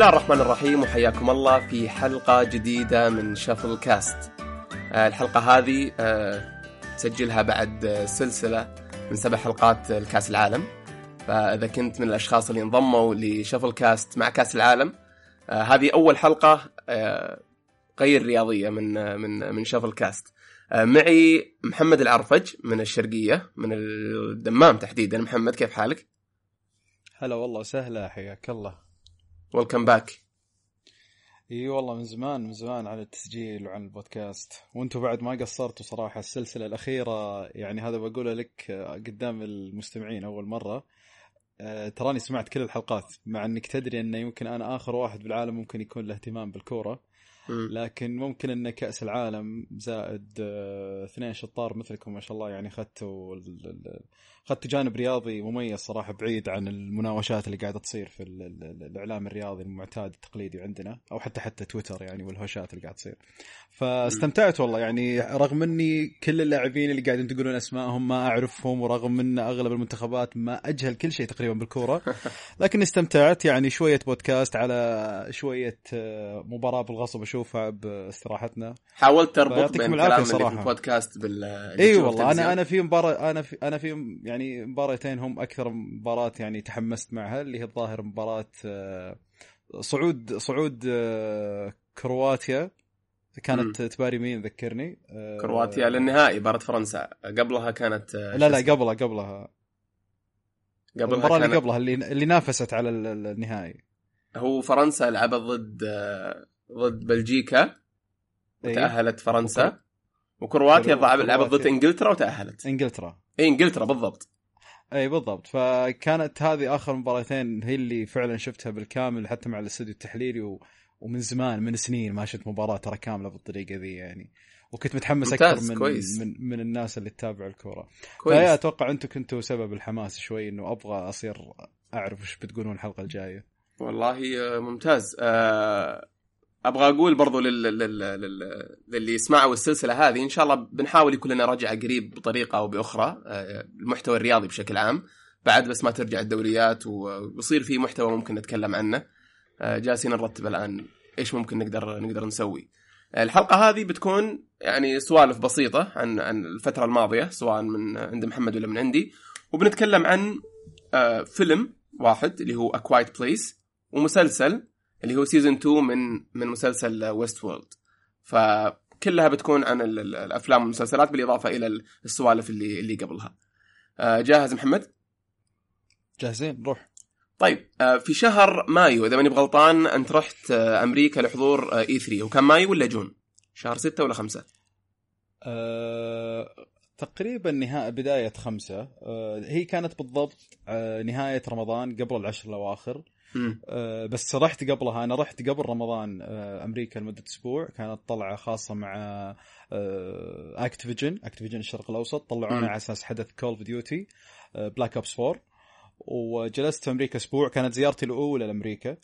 الله الرحمن الرحيم وحياكم الله في حلقة جديدة من شفل كاست آه، الحلقة هذه آه، تسجلها بعد آه، سلسلة من سبع حلقات الكاس العالم. فإذا كنت من الأشخاص اللي انضموا لشفل كاست مع كأس العالم هذه أول حلقة غير رياضية من من من شفل كاست معي محمد العرفج من الشرقية من الدمام تحديدا. محمد كيف حالك؟ هلا والله سهلة حياك الله. ويلكم باك إي والله من زمان من زمان عن التسجيل وعن البودكاست. وأنتم بعد ما قصرتوا صراحة السلسلة الأخيرة يعني هذا بقوله لك قدام المستمعين أول مرة. أه تراني سمعت كل الحلقات مع إنك تدري انه يمكن أنا آخر واحد بالعالم ممكن يكون له اهتمام بالكورة. لكن ممكن إن كأس العالم زائد آه، اثنين شطار مثلكم ما شاء الله يعني أخذتوا اخذتوا جانب رياضي مميز صراحة بعيد عن المناوشات اللي قاعدة تصير في الإعلام الرياضي المعتاد التقليدي عندنا أو حتى حتى تويتر يعني والهوشات اللي قاعدة تصير. فاستمتعت والله يعني رغم إني كل اللاعبين اللي قاعدين تقولون أسمائهم ما أعرفهم ورغم إن أغلب المنتخبات ما أجهل كل شيء تقريبا بالكورة لكن استمتعت. يعني شوية بودكاست على شوية آه، مباراة بالغصب أشوفها باستراحتنا. حاولت تربط بين الكلام اللي في البودكاست بال اي والله أنا أنا في مباراه أنا في أنا في يعني مباراتين هم أكثر مباراة يعني تحمست معها اللي هي الظاهر مباراة آه، صعود صعود آه، كرواتيا. كانت تباري مين ذكرني؟ آه، كرواتيا للنهائي مباراة فرنسا. قبلها كانت لا لا قبلها قبلها. قبلها المباراة اللي قبلها اللي اللي نافست على النهائي. هو فرنسا لعبت ضد ضد بلجيكا إيه. وتأهلت فرنسا. وكرواتيا لعبت ضد إنجلترا وتأهلت. إنجلترا. اي إنجلترا بالضبط. اي بالضبط. فكانت هذه آخر مباراتين هي اللي فعلا شفتها بالكامل حتى مع الاستوديو التحليلي و... ومن زمان من سنين ما شفت مباراة ترى كاملة بالطريقة ذي يعني. وكنت متحمس أكثر من, كويس. من من الناس اللي تتابع الكورة. فهي أتوقع أنتم كنتوا سبب الحماس شوي إنه أبغى أصير أعرف وش بتقولون الحلقة الجاية. والله آه، ممتاز. أه أبغى أقول برضو لل... لل... لل... للي يسمعوا السلسلة هذه إن شاء الله بنحاول يكون لنا رجعة قريب بطريقة أو بأخرى آه، المحتوى الرياضي بشكل عام. بعد بس ما ترجع الدوريات ويصير في محتوى ممكن نتكلم عنه. آه، جالسين نرتب الآن إيش ممكن نقدر نقدر نسوي. الحلقة هذه بتكون يعني سوالف بسيطة عن عن الفترة الماضية سواء من عند محمد ولا من عندي. وبنتكلم عن آه، فيلم واحد اللي هو Quiet Place ومسلسل اللي هو season 2 من من مسلسل Westworld فكلها بتكون عن الأفلام والمسلسلات بالإضافة إلى السوالف اللي اللي قبلها. آه، جاهز محمد؟ جاهزين روح. طيب آه، في شهر مايو إذا ماني بغلطان أنت رحت آه، أمريكا لحضور E3 وكان مايو ولا June؟ شهر ستة ولا خمسة؟ أه... تقريبا نهاية بداية خمسة. أه... هي كانت بالضبط أه... نهاية رمضان قبل العشر الأواخر. آه بس رحت قبلها. أنا رحت قبل رمضان آه أمريكا لمدة أسبوع. كانت طلعة خاصة مع آه Activision. Activision الشرق الأوسط. طلعونا على أساس حدث Call of Duty Black Ops 4 وجلست في أمريكا أسبوع. كانت زيارتي الأولى لأمريكا.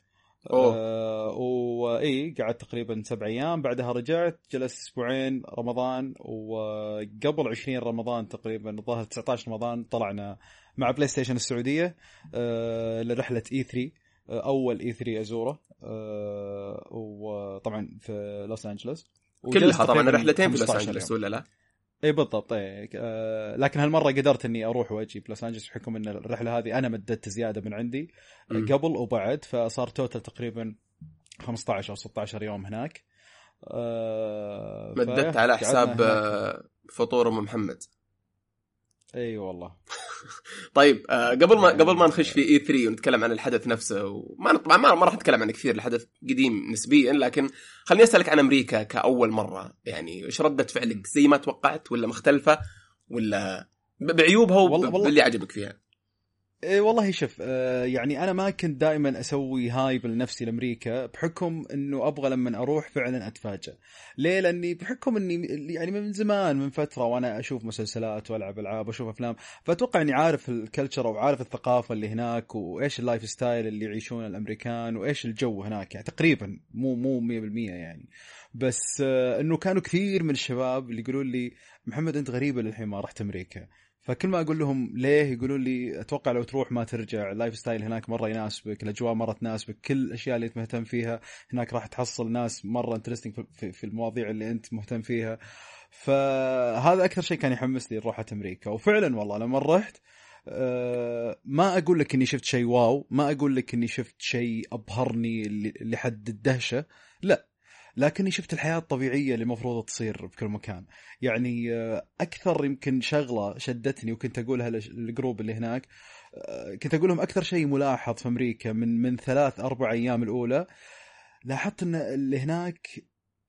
آه واي قعدت تقريبا سبع أيام. بعدها رجعت جلست أسبوعين رمضان. وقبل 20 رمضان تقريبا الظاهر 19 رمضان طلعنا مع PlayStation السعودية آه لرحلة E3 أول E3 أزوره أه وطبعا في لوس أنجلوس. كلها طبعا رحلتين في لوس أنجلوس ولا لا؟ اي بالضبط اي أه لكن هالمرة قدرت إني أروح وأجي بلوس أنجلوس بحكم إن الرحلة هذه أنا مددت زيادة من عندي م. قبل وبعد فصار total تقريبا 15 أو 16 يوم هناك. مددت على حساب فطور أم محمد. إي أيوة والله. طيب آه قبل ما قبل ما نخش في اي 3 ونتكلم عن الحدث نفسه وما طبعا ما, ما راح نتكلم عنه كثير الحدث قديم نسبيا لكن خليني أسألك عن أمريكا كأول مرة. يعني إيش ردة فعلك؟ زي ما توقعت ولا مختلفة ولا بعيوبها وباللي عجبك فيها؟ إيه والله شوف آه يعني أنا ما كنت دائما أسوي هايب لنفسي لأمريكا بحكم إنه أبغى لما أروح فعلا اتفاجئ. ليه؟ لأني بحكم إني يعني من زمان من فترة وأنا أشوف مسلسلات وألعب ألعاب وأشوف أفلام فأتوقع إني عارف ال culture وعارف الثقافة اللي هناك وإيش ال lifestyle اللي يعيشون الأمريكان وإيش الجو هناك يعني تقريبا مو مو 100% يعني. بس آه إنه كانوا كثير من الشباب اللي يقولون لي محمد أنت غريبة للحين ما رحت أمريكا. فكل ما أقول لهم ليه يقولون لي أتوقع لو تروح ما ترجع. ال lifestyle هناك مرة يناسبك الأجواء مرة تناسبك كل الأشياء اللي أنت مهتم فيها هناك راح تحصل ناس مرة interesting في, المواضيع اللي أنت مهتم فيها. فهذا أكثر شيء كان يحمسني روحة أمريكا. وفعلا والله لما رحت أه ما أقول لك إني شفت شيء wow ما أقول لك إني شفت شيء أبهرني لحد الدهشة. لا لكني شفت الحياة الطبيعية اللي المفروض تصير بكل مكان. يعني آه، أكثر يمكن شغلة شدتني وكنت أقولها لل group اللي هناك آه، كنت أقول لهم أكثر شيء ملاحظ في أمريكا من من ثلاث أربع أيام الأولى لاحظت إن اللي هناك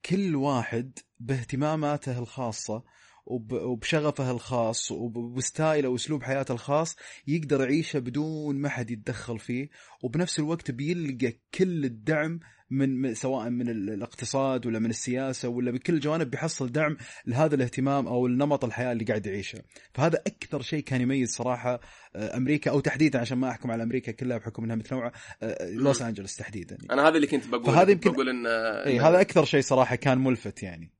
كل واحد باهتماماته الخاصة وبشغفه الخاص وبستايله وأسلوب حياته الخاص يقدر يعيشه بدون ما حد يتدخل فيه. وبنفس الوقت بيلقى كل الدعم من سواء من الاقتصاد ولا من السياسة ولا بكل الجوانب بيحصل دعم لهذا الاهتمام أو النمط الحياة اللي قاعد يعيشه. فهذا أكثر شيء كان يميز صراحة آه، أمريكا أو تحديدا عشان ما أحكم على أمريكا كلها بحكم إنها متنوعة آه، لوس أنجلوس تحديدا. أنا هذا اللي كنت بقول فهذا يمكن بقول إن اي هذا أكثر شيء صراحة كان ملفت يعني.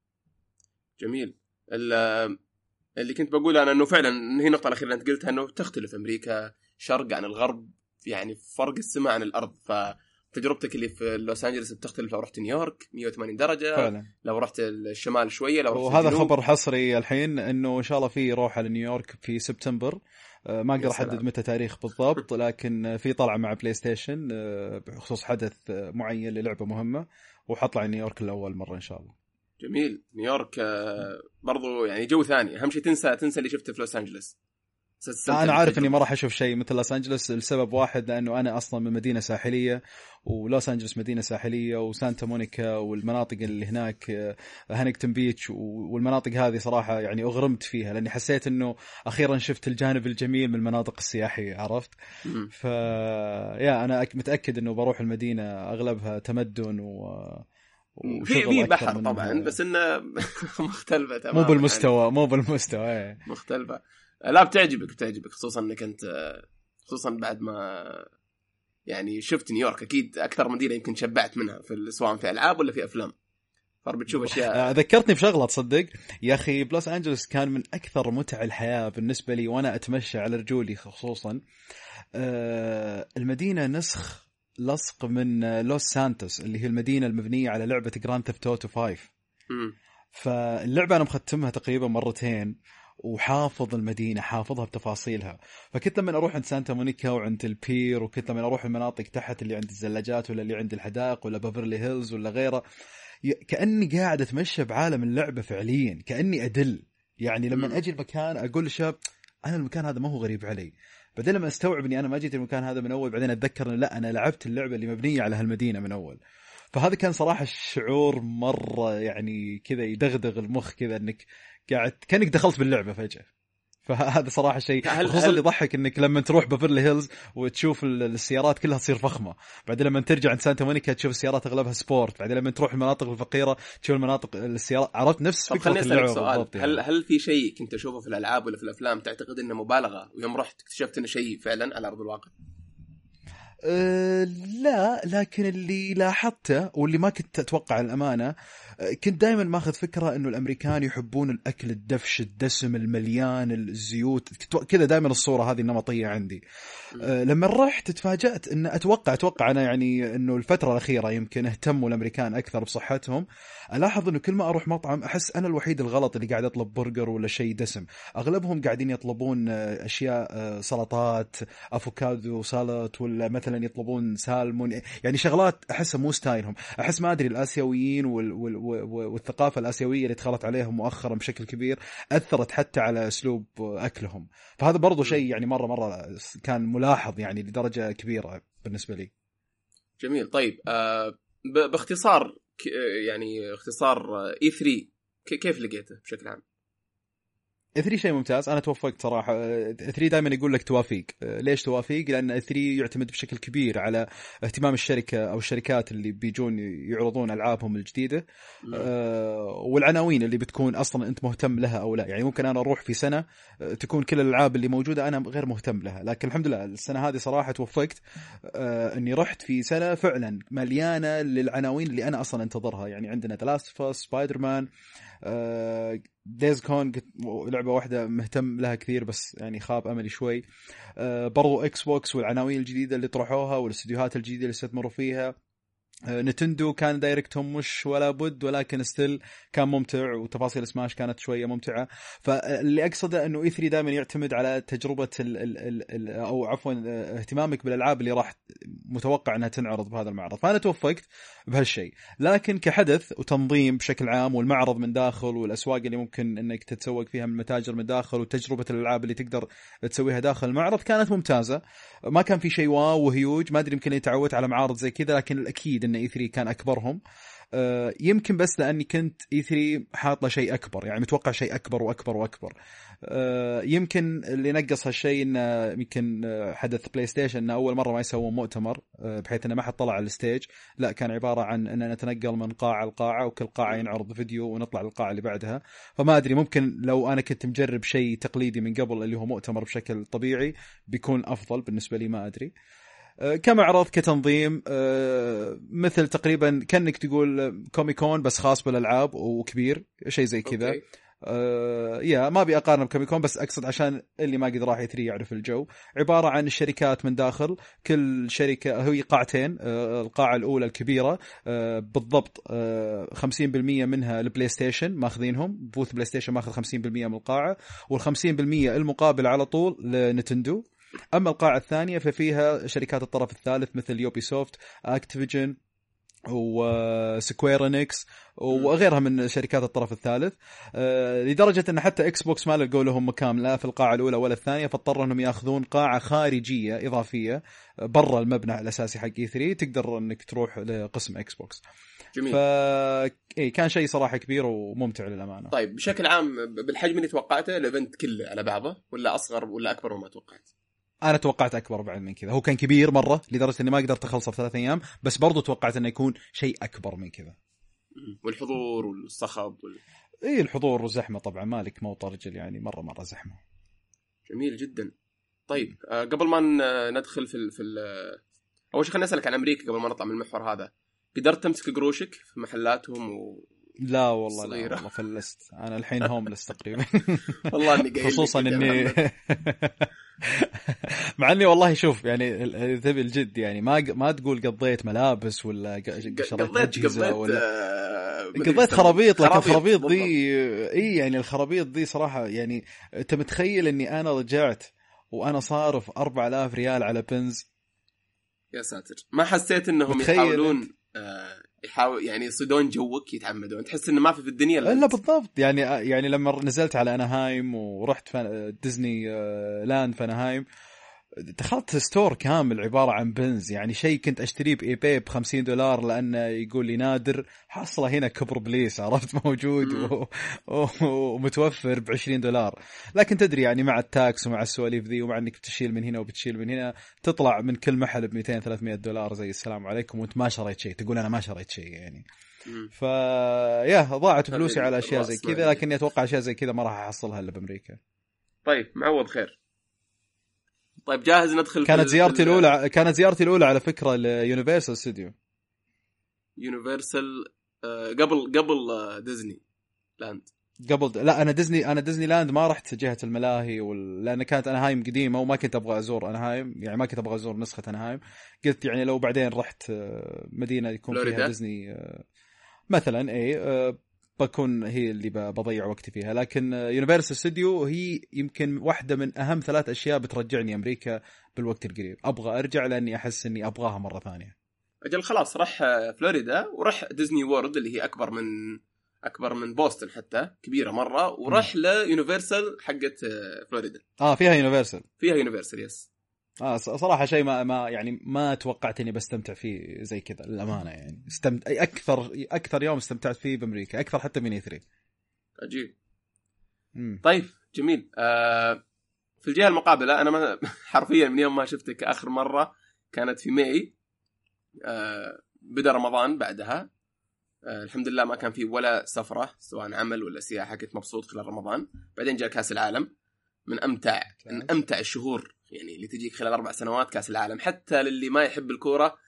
جميل. اللي كنت بقوله أنا إنه فعلا هي النقطة الأخيرة اللي أنت قلتها إنه تختلف أمريكا شرق عن الغرب يعني فرق السماء عن الأرض. فتجربتك اللي في لوس انجلس بتختلف لو رحت نيويورك 180 درجة فعلا. لو رحت الشمال شوية لو رحت وهذا خبر حصري الحين إنه إن شاء الله في روحة لنيويورك في سبتمبر. آه، ما أقدر أحدد متى تاريخ بالضبط لكن في طلعة مع PlayStation آه، بخصوص حدث معين للعبة مهمة وحطلع نيويورك لأول مرة إن شاء الله. جميل. نيويورك آه، برضو يعني جو ثاني. أهم شيء تنسى تنسى اللي شفته في لوس انجلس أنا عارف إني ما راح أشوف شيء مثل لوس انجلس لسبب واحد لأنه أنا أصلا من مدينة ساحلية ولوس انجلس مدينة ساحلية وسانتا مونيكا والمناطق اللي هناك آه، Huntington Beach والمناطق هذه صراحة يعني أغرمت فيها لأني حسيت إنه أخيرا شفت الجانب الجميل من المناطق السياحية عرفت؟ ف يا أنا متأكد إنه بروح المدينة أغلبها تمدن و في في بحر طبعا بس إنه مختلفة تماما. مو بالمستوى يعني. مو بالمستوى إيه. مختلفة. لا بتعجبك بتعجبك خصوصا إنك أنت خصوصا بعد ما يعني شفت نيويورك. أكيد أكثر مدينة يمكن شبعت منها في سواء في ألعاب ولا في أفلام. بتشوف أشياء. آه، ذكرتني بشغلة تصدق؟ يا أخي بلوس أنجلوس كان من أكثر متع الحياة بالنسبة لي وأنا أتمشى على رجولي خصوصا. آه، المدينة نسخ لصق من لوس سانتوس اللي هي المدينة المبنية على لعبة Grand Theft Auto 5 فاللعبة أنا مختمها تقريبا مرتين وحافظ المدينة حافظها بتفاصيلها. فكنت لما أروح عند سانتا مونيكا وعند ال pier وكنت لما أروح المناطق تحت اللي عند الزلاجات ولا اللي عند الحدائق ولا بيفرلي هيلز ولا غيره كأني قاعد أتمشى بعالم اللعبة فعليا كأني أدل. يعني لما أجي المكان أقول للشباب أنا المكان هذا ما هو غريب علي. بعدين لما استوعب إني أنا ما جيت المكان هذا من أول بعدين أتذكر لا أنا لعبت اللعبة اللي مبنية على هالمدينة من أول. فهذا كان صراحة الشعور مرة يعني كذا يدغدغ المخ كذا إنك قاعد كأنك دخلت باللعبة فجأة. فهذا صراحة شيء خصوصا اللي يضحك إنك لما تروح بفرلي هيلز وتشوف السيارات كلها تصير فخمة. بعدين لما ترجع عند سانتا مونيكا تشوف السيارات أغلبها sport. بعدين لما تروح المناطق الفقيرة تشوف المناطق السيارات. عرفت؟ نفس فكرة اللعبة سؤال. يعني. هل هل في شيء كنت أشوفه في الألعاب ولا في الأفلام تعتقد إنه مبالغة ويوم رحت اكتشفت إنه شيء فعلا على أرض الواقع؟ أه لا لكن اللي لاحظته واللي ما كنت أتوقع الأمانة كنت دائما ماخذ فكرة إنه الأمريكان يحبون الأكل الدفش الدسم المليان الزيوت كذا دائما الصورة هذه النمطية عندي. أه لما رحت تفاجأت إن أتوقع أتوقع أنا يعني إنه الفترة الأخيرة يمكن اهتموا الأمريكان أكثر بصحتهم. ألاحظ إنه كل ما أروح مطعم أحس أنا الوحيد الغلط اللي قاعد اطلب برجر ولا شيء دسم. أغلبهم قاعدين يطلبون آه، أشياء آه، سلطات أفوكادو سلطات ولا مثلا يطلبون سالمون. يعني شغلات أحسها مو style هم. أحس ما أدري الآسيويين وال وال والثقافة الآسيوية اللي دخلت عليهم مؤخرا بشكل كبير أثرت حتى على أسلوب أكلهم. فهذا برضو شيء يعني مرة مرة كان ملاحظ يعني لدرجة كبيرة بالنسبة لي. جميل. طيب آه باختصار يعني اختصار إي 3 كيف لقيته بشكل عام؟ 3 شيء ممتاز. أنا توفقت صراحة. 3 دائما يقول لك توافيق. ليش توافيق؟ لأن 3 يعتمد بشكل كبير على اهتمام الشركة أو الشركات اللي بيجون يعرضون ألعابهم الجديدة. آه والعناوين اللي بتكون أصلا أنت مهتم لها أو لا. يعني ممكن أنا أروح في سنة آه، تكون كل الألعاب اللي موجودة أنا غير مهتم لها. لكن الحمد لله السنة هذه صراحة توفقت آه إني رحت في سنة فعلا مليانة للعناوين اللي أنا أصلا أنتظرها. يعني عندنا The Last Spider-Man Days Gone لعبة واحدة مهتم لها كثير بس يعني خاب أملي شوي. آه، برضو Xbox والعناوين الجديدة اللي طرحوها والاستديوهات الجديدة اللي استثمروا فيها. نتندو كان دايركتهم مش ولا بد ولكن ستيل كان ممتع وتفاصيل سماش كانت شوية ممتعة. فاللي أقصده إنه اي 3 دائما يعتمد على تجربة ال ال ال ال أو عفوا آه، اهتمامك بالألعاب اللي راح متوقع إنها تنعرض بهذا المعرض. فأنا توفقت بهالشيء. لكن كحدث وتنظيم بشكل عام والمعرض من داخل والأسواق اللي ممكن إنك تتسوق فيها من المتاجر من داخل وتجربة الألعاب اللي تقدر تسويها داخل المعرض كانت ممتازة. ما كان في شيء واو وهيوج ما أدري يمكن تعودت على معارض زي كذا لكن الأكيد إن E3 كان أكبرهم. آه، يمكن بس لأني كنت E3 حاطه شيء أكبر يعني متوقع شيء أكبر وأكبر وأكبر. آه، يمكن اللي نقص هالشيء إنه يمكن آه، حدث PlayStation إنه أول مرة ما يسوون مؤتمر بحيث إنه ما حد طلع على ال stage. لا كان عبارة عن ان نتنقل من قاعة لقاعة وكل قاعة ينعرض فيديو ونطلع للقاعة اللي بعدها. فما أدري ممكن لو أنا كنت مجرب شيء تقليدي من قبل اللي هو مؤتمر بشكل طبيعي بيكون أفضل بالنسبة لي ما أدري. آه، كمعرض كتنظيم آه، مثل تقريبا كأنك تقول كوميكون بس خاص بالألعاب وكبير شيء زي كذا. آه يا ما أبي أقارن بكوميكون بس أقصد عشان اللي ما قد راح E3 يعرف الجو. عبارة عن الشركات من داخل كل شركة هي قاعتين آه القاعة الأولى الكبيرة آه بالضبط آه 50% منها البلاي ستيشن ماخذينهم booth بلاي ستيشن ماخذ 50% من القاعة وال50% المقابل على طول لنتندو. أما القاعة الثانية ففيها شركات الطرف الثالث مثل يوبي سوفت اكتيفيجن وسكوير انكس وغيرها من شركات الطرف الثالث. أه لدرجة أن حتى إكس بوكس ما لقوا لهم مكان لا في القاعة الأولى ولا الثانية فاضطروا أنهم يأخذون قاعة خارجية إضافية برا المبنى الأساسي حق E3 تقدر أنك تروح لقسم إكس بوكس جميل. ف إي كان شيء صراحة كبير وممتع للأمانة. طيب بشكل عام بالحجم اللي توقعته ال event كله على بعضه ولا أصغر ولا أكبر مما توقعت؟ أنا توقعت أكبر بعد من كذا. هو كان كبير مرة لدرجة إني ما قدرت أخلصه في ثلاث أيام بس برضو توقعت إنه يكون شيء أكبر من كذا. والحضور والصخب وال... إي الحضور وزحمه طبعا. مالك موطى رجل يعني مرة مرة زحمة. جميل جدا. طيب آه قبل ما ندخل في ال في ال أول شيء خليني أسألك عن أمريكا قبل ما نطلع من المحور هذا. قدرت تمسك قروشك في محلاتهم و... لا والله لا والله فلست. أنا الحين هوملس تقريبا. والله إني خصوصا إني مع إني والله شوف يعني تبي الجد يعني ما ما تقول قضيت ملابس ولا شريت اجهزه ولا آه، قضيت خرابيط لكن الخرابيط ذي إي يعني الخرابيط ذي صراحة يعني أنت متخيل إني أنا رجعت وأنا صارف 4000 ريال على pins؟ يا ساتر. ما حسيت إنهم يحاولون آه يحاول يعني يصيدون جوك يتعمدون. تحس إنه ما في في الدنيا إلا بالضبط. يعني يعني لما نزلت على اناهايم ورحت ديزني آه، لاند في اناهايم دخلت store كامل عبارة عن pins يعني شيء كنت أشتريه ب eBay ب 50 دولار لأنه يقول لي نادر حصله هنا كبر place عرفت؟ موجود و... ومتوفر ب 20 دولار. لكن تدري يعني مع ال tax ومع السواليف ذي ومع إنك بتشيل من هنا وبتشيل من هنا تطلع من كل محل ب 200 300 دولار زي السلام عليكم وأنت ما شريت شيء تقول أنا ما شريت شيء يعني. ف يا ضاعت فلوسي على أشياء زي كذا لكني أتوقع أشياء زي كذا ما راح أحصلها إلا بأمريكا. طيب معوض خير. طيب جاهز ندخل كانت زيارتي الأولى كانت زيارتي الأولى على فكرة ليونيفرسال ستوديو يونيفرسال قبل قبل آه، ديزني لاند قبل لا أنا ديزني أنا ديزني لاند ما رحت جهة الملاهي وال... لأن كانت أنهايم قديمة وما كنت أبغى أزور أنهايم يعني ما كنت أبغى أزور نسخة أنهايم. قلت يعني لو بعدين رحت آه، مدينة يكون. فيها ديزني آه، مثلا إي بكون هي اللي بضيع وقتي فيها. لكن يونيفرسال ستوديو هي يمكن واحدة من أهم ثلاث أشياء بترجعني أمريكا بالوقت القريب. أبغى أرجع لأني أحس إني أبغاها مرة ثانية. أجل خلاص راح فلوريدا وراح ديزني وورد اللي هي أكبر من أكبر من بوسطن حتى كبيرة مرة وراح ليونيفرسال حقت فلوريدا. آه فيها يونيفرسال فيها يونيفرسال yes آه صراحة شيء ما ما يعني ما توقعت إني بستمتع فيه زي كذا للأمانة يعني. استمت... أكثر أكثر يوم استمتعت فيه بأمريكا أكثر حتى من E3 عجيب. مم. طيب جميل. آه في الجهة المقابلة أنا ما حرفيا من يوم ما شفتك آخر مرة كانت في May. آه بدأ رمضان بعدها. آه الحمد لله ما كان في ولا سفرة سواء عمل ولا سياحة كنت مبسوط خلال رمضان. بعدين جاء كأس العالم. من أمتع من أمتع الشهور يعني اللي تجيك خلال أربع سنوات كأس العالم حتى للي ما يحب الكورة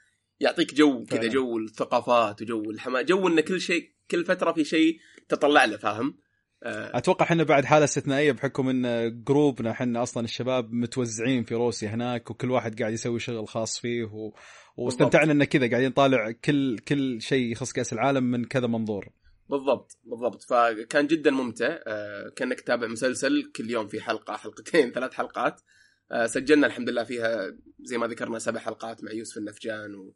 يعطيك جو كذا جو الثقافات وجو الحماس جو إن كل شيء كل فترة في شيء تطلع له فاهم؟ آه، أتوقع إحنا بعد حالة استثنائية بحكم إن group نا إحنا أصلا الشباب متوزعين في روسيا هناك وكل واحد قاعد يسوي شغل خاص فيه و... واستمتعنا إن كذا قاعدين نطالع كل كل شيء يخص كأس العالم من كذا منظور. بالضبط بالضبط. فكان جدا ممتع. آه، كأنك تتابع مسلسل كل يوم في حلقة حلقتين ثلاث حلقات. سجلنا الحمد لله فيها زي ما ذكرنا سبع حلقات مع يوسف النفجان و...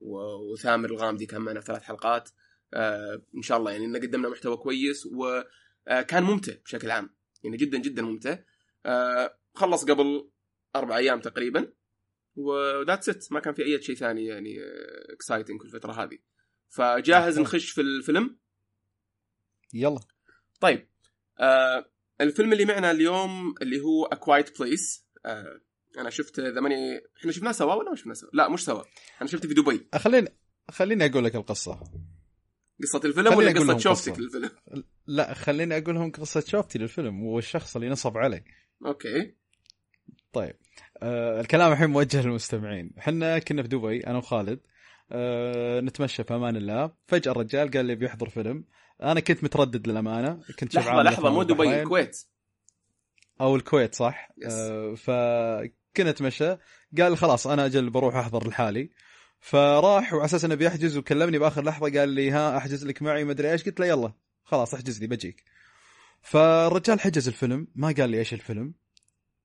و... وثامر الغامدي كان معنا ثلاث حلقات. آه، إن شاء الله يعني إن قدمنا محتوى كويس وكان ممتع بشكل عام. يعني جدا جدا ممتع. آه، خلص قبل أربع أيام تقريبا. و that's it ما كان في أي شيء ثاني يعني exciting في الفترة هذه. فجاهز نخش في الفيلم؟ يلا. طيب. آه الفيلم اللي معنا اليوم اللي هو A Quiet Place. آه أنا شفت ذا ماني إحنا شفناه سوا ولا ما شفناه سوا؟ لا مش سوا. أنا شفته في دبي. خليني خليني أقول لك القصة. قصة الفيلم ولا لهم شوفتك قصة. للفيلم؟ لا خليني أقول لهم قصة شوفتي للفيلم والشخص اللي نصب علي. okay. طيب. آه الكلام الحين موجه للمستمعين. إحنا كنا في دبي أنا وخالد. آه نتمشى في أمان الله. فجأة الرجال قال لي بيحضر فيلم. أنا كنت متردد للأمانة. كنت لحظة من مو دبي. الكويت. أو الكويت صح. آه فكنا نتمشى قال خلاص أنا أجل بروح أحضر لحالي. فراح وعلى أساس إنه بيحجز وكلمني بآخر لحظة قال لي ها أحجز لك معي مدري إيش. قلت له يلا خلاص احجز لي بجيك. فالرجال حجز الفيلم ما قال لي إيش الفيلم.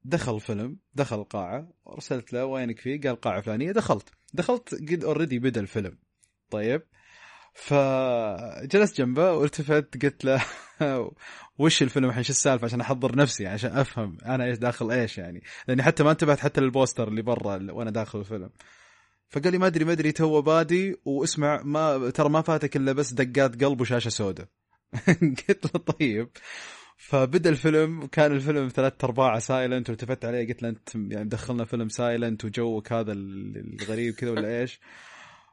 دخل الفيلم دخل القاعه أرسلت له وينك فيه؟ قال قاعة فلانية دخلت. دخلت قد already بدأ الفيلم. طيب. فجلست جنبه والتفت قلت له وش الفيلم الحين؟ شو السالفة؟ عشان أحضر نفسي عشان أفهم أنا إيش داخل إيش يعني. لأني حتى ما انتبهت حتى لل poster اللي برا وأنا داخل الفيلم. فقال لي ما أدري ما أدري تو بادئ واسمع ما ترى ما فاتك إلا بس دقات قلب وشاشة سوداء. قلت له طيب. فبدأ الفيلم وكان الفيلم ثلاث ارباع silent والتفت عليه قلت له أنت يعني مدخلنا فيلم silent وجوك هذا الغريب كذا ولا إيش؟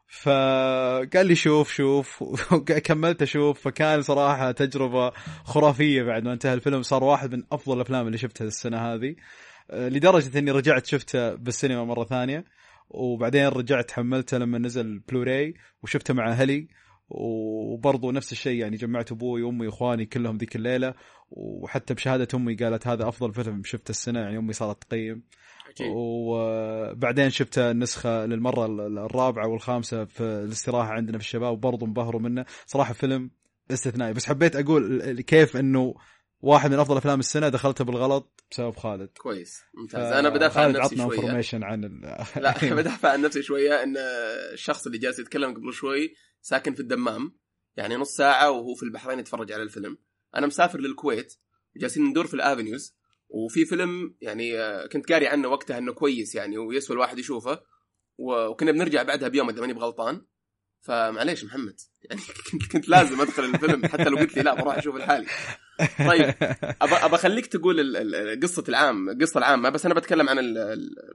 فقال لي شوف شوف. كملت أشوف. فكان صراحة تجربة خرافية بعد ما انتهى الفيلم. صار واحد من أفضل الأفلام اللي شفتها السنة هذه. آه، لدرجة إني رجعت شفته بالسينما مرة ثانية. وبعدين رجعت حملته لما نزل بلوراي وشفته مع أهلي. وبرضه نفس الشيء يعني جمعت أبوي وأمي وإخواني كلهم ذيك الليلة. وحتى بشهادة أمي قالت هذا أفضل فيلم شفته السنة يعني أمي صارت تقيم. وبعدين شفت النسخة للمرة الرابعة والخامسة في الاستراحة عندنا في الشباب وبرضه انبهروا منه. صراحة فيلم استثنائي. بس حبيت أقول كيف أنه واحد من أفضل أفلام السنة دخلته بالغلط بسبب خالد. كويس. ممتاز. أنا بدافع عن نفسي عطنا شوية. انفورميشن عن ال... لا بدافع عن نفسي شوية إن الشخص اللي جالس يتكلم قبل شوي ساكن في الدمام يعني نص ساعة وهو في البحرين يتفرج على الفيلم. أنا مسافر للكويت جالسين ندور في الافنيوز وفي فيلم يعني آه، كنت قاري عنه وقتها إنه كويس يعني ويسوى الواحد يشوفه وكنا بنرجع بعدها بيوم إذا ماني بغلطان. فمعليش محمد يعني كنت كنت لازم أدخل الفيلم حتى لو قلت لي لا بروح أشوف الحالي. طيب ابى اخليك تقول قصة العام القصة العامة بس أنا بتكلم عن ال-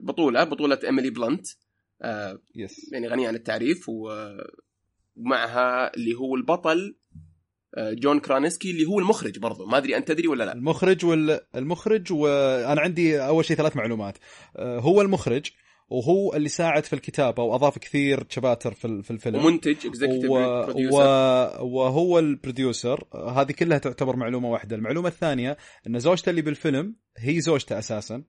البطولة بطولة إيميلي بلانت. آه، yes يعني غنية عن التعريف ومعها اللي هو البطل آه، جون كرازينسكي اللي هو المخرج برضو. ما أدري أنت تدري ولا لا. المخرج وال... المخرج وأنا عندي أول شيء ثلاث معلومات. آه، هو المخرج وهو اللي ساعد في الكتابة وأضاف كثير chapters في في الفيلم. ومنتج executive و... و... وهو ال producer. هذه كلها تعتبر معلومة واحدة. المعلومة الثانية إن زوجته اللي بالفيلم هي زوجته أساسا.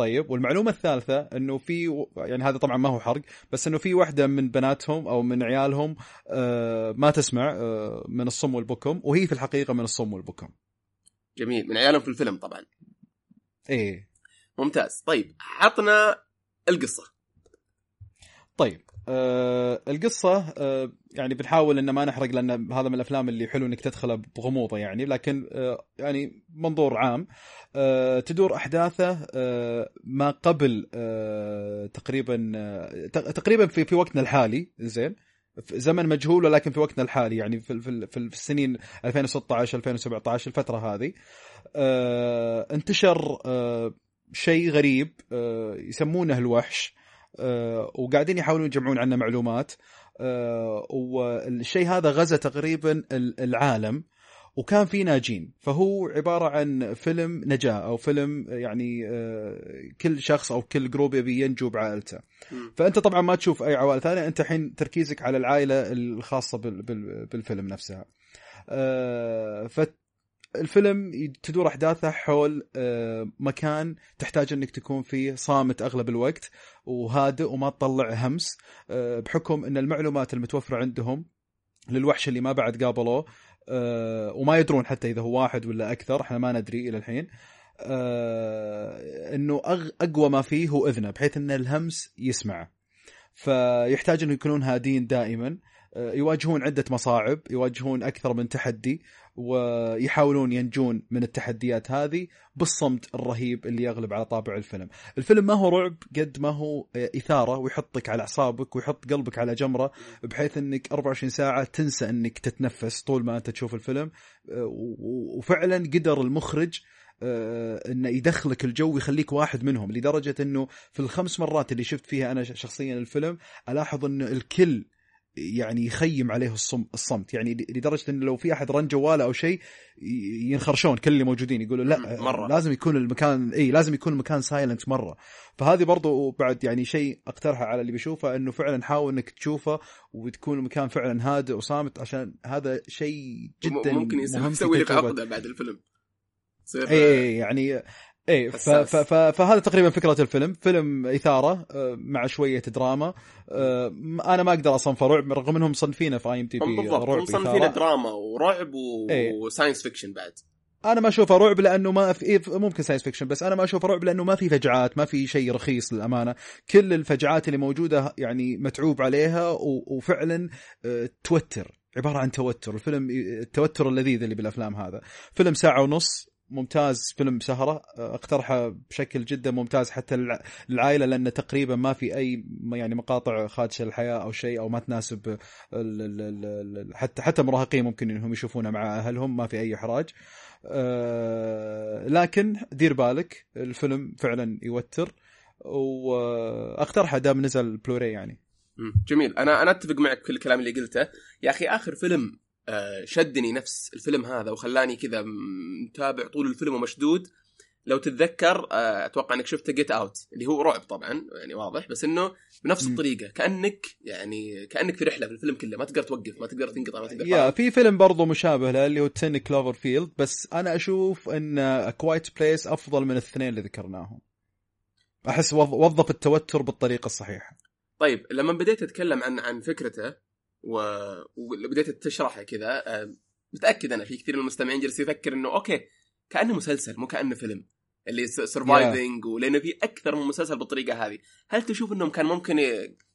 طيب والمعلومة الثالثة إنه في يعني هذا طبعا ما هو حرق بس إنه في واحدة من بناتهم أو من عيالهم آه، ما تسمع آه، من الصم والبكم وهي في الحقيقة من الصم والبكم. جميل من عيالهم في الفيلم طبعا. إيه. ممتاز. طيب عطنا القصة. طيب آه القصة آه يعني بنحاول إن ما نحرق لأن هذا من الأفلام اللي حلو إنك تدخله بغموضة يعني لكن آه يعني منظور عام. آه تدور أحداثه آه ما قبل آه تقريبا ت- تقريبا في في وقتنا الحالي زين؟ زمن مجهول ولكن في وقتنا الحالي يعني في في في السنين 2016 2017 الفترة هذه. آه انتشر آه شيء غريب آه يسمونه الوحش. وقاعدين يحاولون يجمعون عنه معلومات. آه، والشيء هذا غزا تقريبا ال- العالم وكان في ناجين. فهو عبارة عن فيلم نجاة أو فيلم يعني آه، كل شخص أو كل جروب يبي ينجو بعائلته. مم. فأنت طبعا ما تشوف أي عوائل ثانية أنت الحين تركيزك على بال- بال- بالفيلم نفسها. آه، الفيلم تدور أحداثه حول آه، مكان تحتاج إنك تكون فيه صامت أغلب الوقت وهادئ وما تطلع همس آه، بحكم إن المعلومات المتوفرة عندهم للوحش اللي ما بعد قابلوه آه، وما يدرون حتى إذا هو واحد ولا أكثر إحنا ما ندري إلى الحين إنه أقوى ما فيه هو إذنه بحيث إن الهمس يسمعه فيحتاج إنه يكونون هادين دائما يواجهون عدة مصاعب يواجهون أكثر من تحدي ويحاولون ينجون من التحديات هذه بالصمت الرهيب اللي يغلب على طابع الفيلم. الفيلم ما هو رعب قد ما هو إثارة ويحطك على أعصابك ويحط قلبك على جمرة بحيث أنك 24 ساعة تنسى أنك تتنفس طول ما أنت تشوف الفيلم. وفعلا قدر المخرج آه، إنه يدخلك الجو ويخليك واحد منهم لدرجة إنه في الخمس مرات اللي شفت فيها أنا شخصيا الفيلم ألاحظ إنه الكل يعني يخيم عليه الصمت. يعني لدرجة انه لو في أحد رن جواله أو شيء ينخرشون كل اللي موجودين يقولوا لا مرة. لازم يكون المكان إي لازم يكون المكان silent مرة. فهذه برضو بعد يعني شيء أقترحه على اللي بيشوفه إنه فعلا حاول إنك تشوفه وتكون المكان فعلا هادئ وصامت عشان هذا شيء جدا ممكن يسوي لك عقدة بعد الفيلم. إي يعني إيه. فهذا تقريبا فكرة الفيلم. فيلم إثارة آه، مع شوية دراما. آه، أنا ما أقدر أصنفه رعب رغم إنهم مصنفينه في آي ام تي بي بالضبط رعب مصنفينه دراما ورعب و... و science fiction بعد. أنا ما أشوفه رعب لأنه ما في ممكن science fiction بس أنا ما أشوفه رعب لأنه ما في فجعات ما في شيء رخيص للأمانة. كل الفجعات اللي موجودة يعني متعوب عليها و... وفعلا آه، توتر عبارة عن توتر. الفيلم التوتر اللذيذ اللي بالأفلام هذا. فيلم ساعة ونص ممتاز فيلم سهره اقترحه بشكل جدا ممتاز حتى للعائله لأن تقريبا ما في أي يعني مقاطع خادشه للحياه أو شيء أو ما تناسب حتى حتى مراهقين ممكن إنهم يشوفونها مع أهلهم ما في أي إحراج. أه، لكن دير بالك الفيلم فعلا يوتر واقترحه دام نزل بلوري يعني. جميل. أنا أنا أتفق معك في الكلام اللي قلته. يا أخي آخر فيلم آه، شدني نفس الفيلم هذا وخلاني كذا متابع طول الفيلم ومشدود. لو تتذكر آه، أتوقع إنك شفت Get Out اللي هو رعب طبعا يعني واضح بس إنه بنفس الطريقة. كأنك يعني كأنك في رحلة في الفيلم كله ما تقدر توقف ما تقدر تنقطع ما تقدر يا في فيلم برضه مشابه له اللي هو 10 Cloverfield بس أنا أشوف إن Quiet Place أفضل من الاثنين اللي ذكرناهم. أحس وظف التوتر بالطريقة الصحيحة. طيب لما بديت أتكلم عن عن فكرته. وبديت تشرحها كذا آه، متأكد أنا في كثير من المستمعين جالس يفكر إنه okay كأنه مسلسل مو كأنه فيلم اللي surviving yeah. ولأنه في أكثر من مسلسل بالطريقة هذه هل تشوف إنهم كان ممكن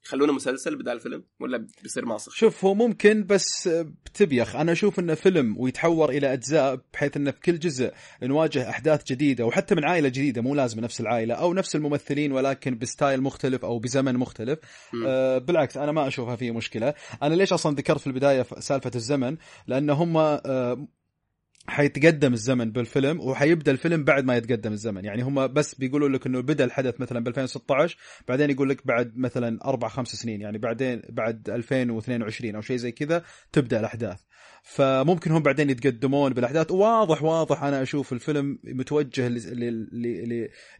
يخلونه مسلسل بدال فيلم ولا بيصير ماسخ شوف هو ممكن بس بتبيخ. أنا أشوف إنه فيلم ويتحور إلى أجزاء بحيث إنه في كل جزء نواجه أحداث جديدة وحتى من عائلة جديدة مو لازم نفس العائلة أو نفس الممثلين ولكن ب style مختلف أو بزمن مختلف. آه بالعكس أنا ما أشوفها فيه مشكلة. أنا ليش أصلا ذكرت في البداية سالفة الزمن؟ لأن هم آه حيتقدم الزمن بالفيلم وحيبدأ الفيلم بعد ما يتقدم الزمن. يعني هم بس بيقولوا لك إنه بدأ الحدث مثلا ب 2016 بعدين يقول لك بعد مثلا أربع خمس سنين يعني بعدين بعد 2022 أو شيء زي كذا تبدأ الأحداث. فممكن هم بعدين يتقدمون بالأحداث. واضح واضح أنا أشوف الفيلم متوجه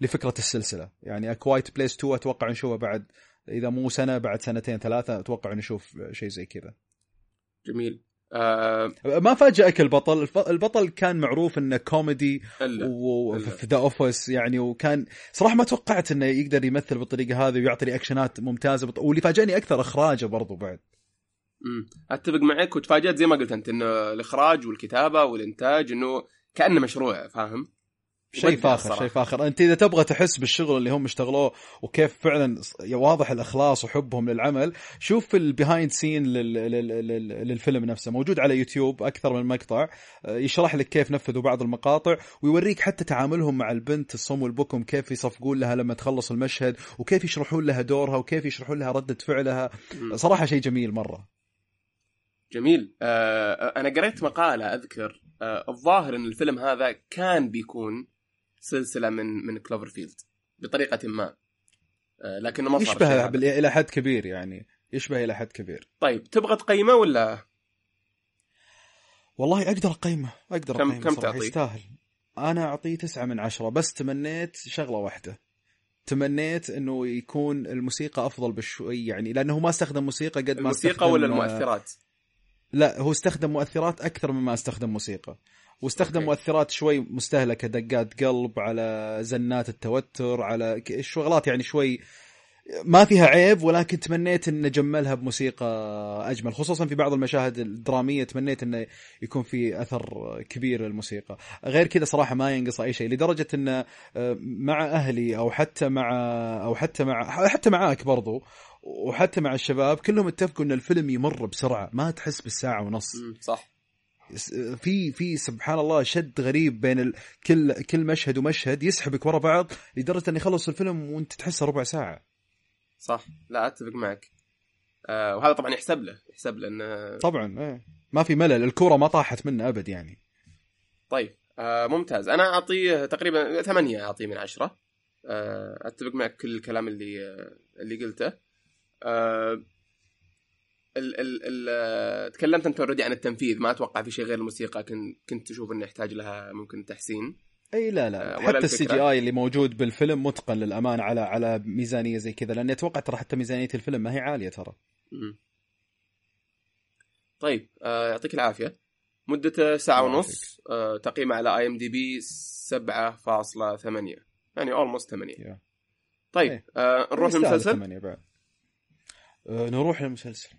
لفكرة السلسلة. يعني اكوايت بليس 2 أتوقع نشوفه بعد إذا مو سنة بعد سنتين ثلاثة أتوقع نشوف شيء زي كذا. جميل. آه ما فاجئك البطل؟ البطل كان معروف إنه كوميدي وفي The Office يعني وكان صراحة ما توقعت إنه يقدر يمثل بالطريقة هذه ويعطي reactionات ممتازة بط... واللي فاجأني أكثر إخراجه برضو بعد. امم أتفق معك وتفاجأت زي ما قلت أنت إنه الإخراج والكتابة والإنتاج إنه كأنه مشروع فاهم؟ شيء فاخر شيء فاخر. أنت إذا تبغى تحس بالشغل اللي هم اشتغلوه وكيف فعلا واضح الإخلاص وحبهم للعمل شوف ال behind scene للفيلم نفسه. موجود على يوتيوب أكثر من مقطع. آه، يشرح لك كيف نفذوا بعض المقاطع ويوريك حتى تعاملهم مع البنت الصم والبكم كيف يصفقون لها لما تخلص المشهد وكيف يشرحون لها دورها وكيف يشرحون لها ردة فعلها. صراحة شيء جميل مرة. جميل. آه أنا قريت مقالة أذكر آه الظاهر إن الفيلم هذا كان بيكون سلسلة من من كلوفر فيلد بطريقة ما. آه، لكنه ما صار يشبه إلى حد كبير يعني يشبه إلى حد كبير. طيب تبغى تقيمه ولا؟ والله أقدر أقيمه أقدر كم أقيمه كم تعطيه؟ يستاهل. أنا أعطيه تسعة من عشرة بس تمنيت شغلة واحدة. تمنيت إنه يكون الموسيقى أفضل بشوي يعني لأنه ما استخدم موسيقى قد ما الموسيقى ولا المؤثرات؟ لا هو استخدم مؤثرات أكثر مما استخدم موسيقى. واستخدم أوكي. مؤثرات شوي مستهلكة دقات قلب على زنات التوتر على شغلات يعني شوي ما فيها عيب ولكن تمنيت إن جملها بموسيقى أجمل خصوصا في بعض المشاهد الدرامية تمنيت إنه يكون في أثر كبير للموسيقى. غير كذا صراحة ما ينقص أي شيء لدرجة انه آه، مع أهلي أو حتى مع أو حتى مع حتى معاك برضو وحتى مع الشباب كلهم اتفقوا إن الفيلم يمر بسرعة ما تحس بالساعة ونص. صح. في في سبحان الله شد غريب بين ال... كل كل مشهد ومشهد يسحبك ورا بعض لدرجة إنه يخلص الفيلم وأنت تحسه ربع ساعة. صح. لا أتفق معك. آه وهذا طبعا يحسب له يحسب له إنه طبعا إيه. ما في ملل الكورة ما طاحت منه أبد يعني. طيب آه ممتاز. أنا أعطيه تقريبا ثمانية أعطيه من عشرة. آه أتفق معك كل الكلام اللي آه اللي قلته. آه ال ال ال آه، تكلمت انت already عن التنفيذ ما أتوقع في شيء غير الموسيقى كنت كنت تشوف إنه يحتاج لها ممكن تحسين؟ إي لا لا آه، حتى ال CGI اللي موجود بالفيلم متقن للامانه على على ميزانية زي كذا لأني أتوقع ترى حتى ميزانية الفيلم ما هي عالية ترى. طيب آه يعطيك العافية. مدته ساعة ونص آه تقييمه على IMDb 7.8 يعني almost 8 yeah. طيب إيه. آه نروح يستاهل للمسلسل؟ أه نروح للمسلسل.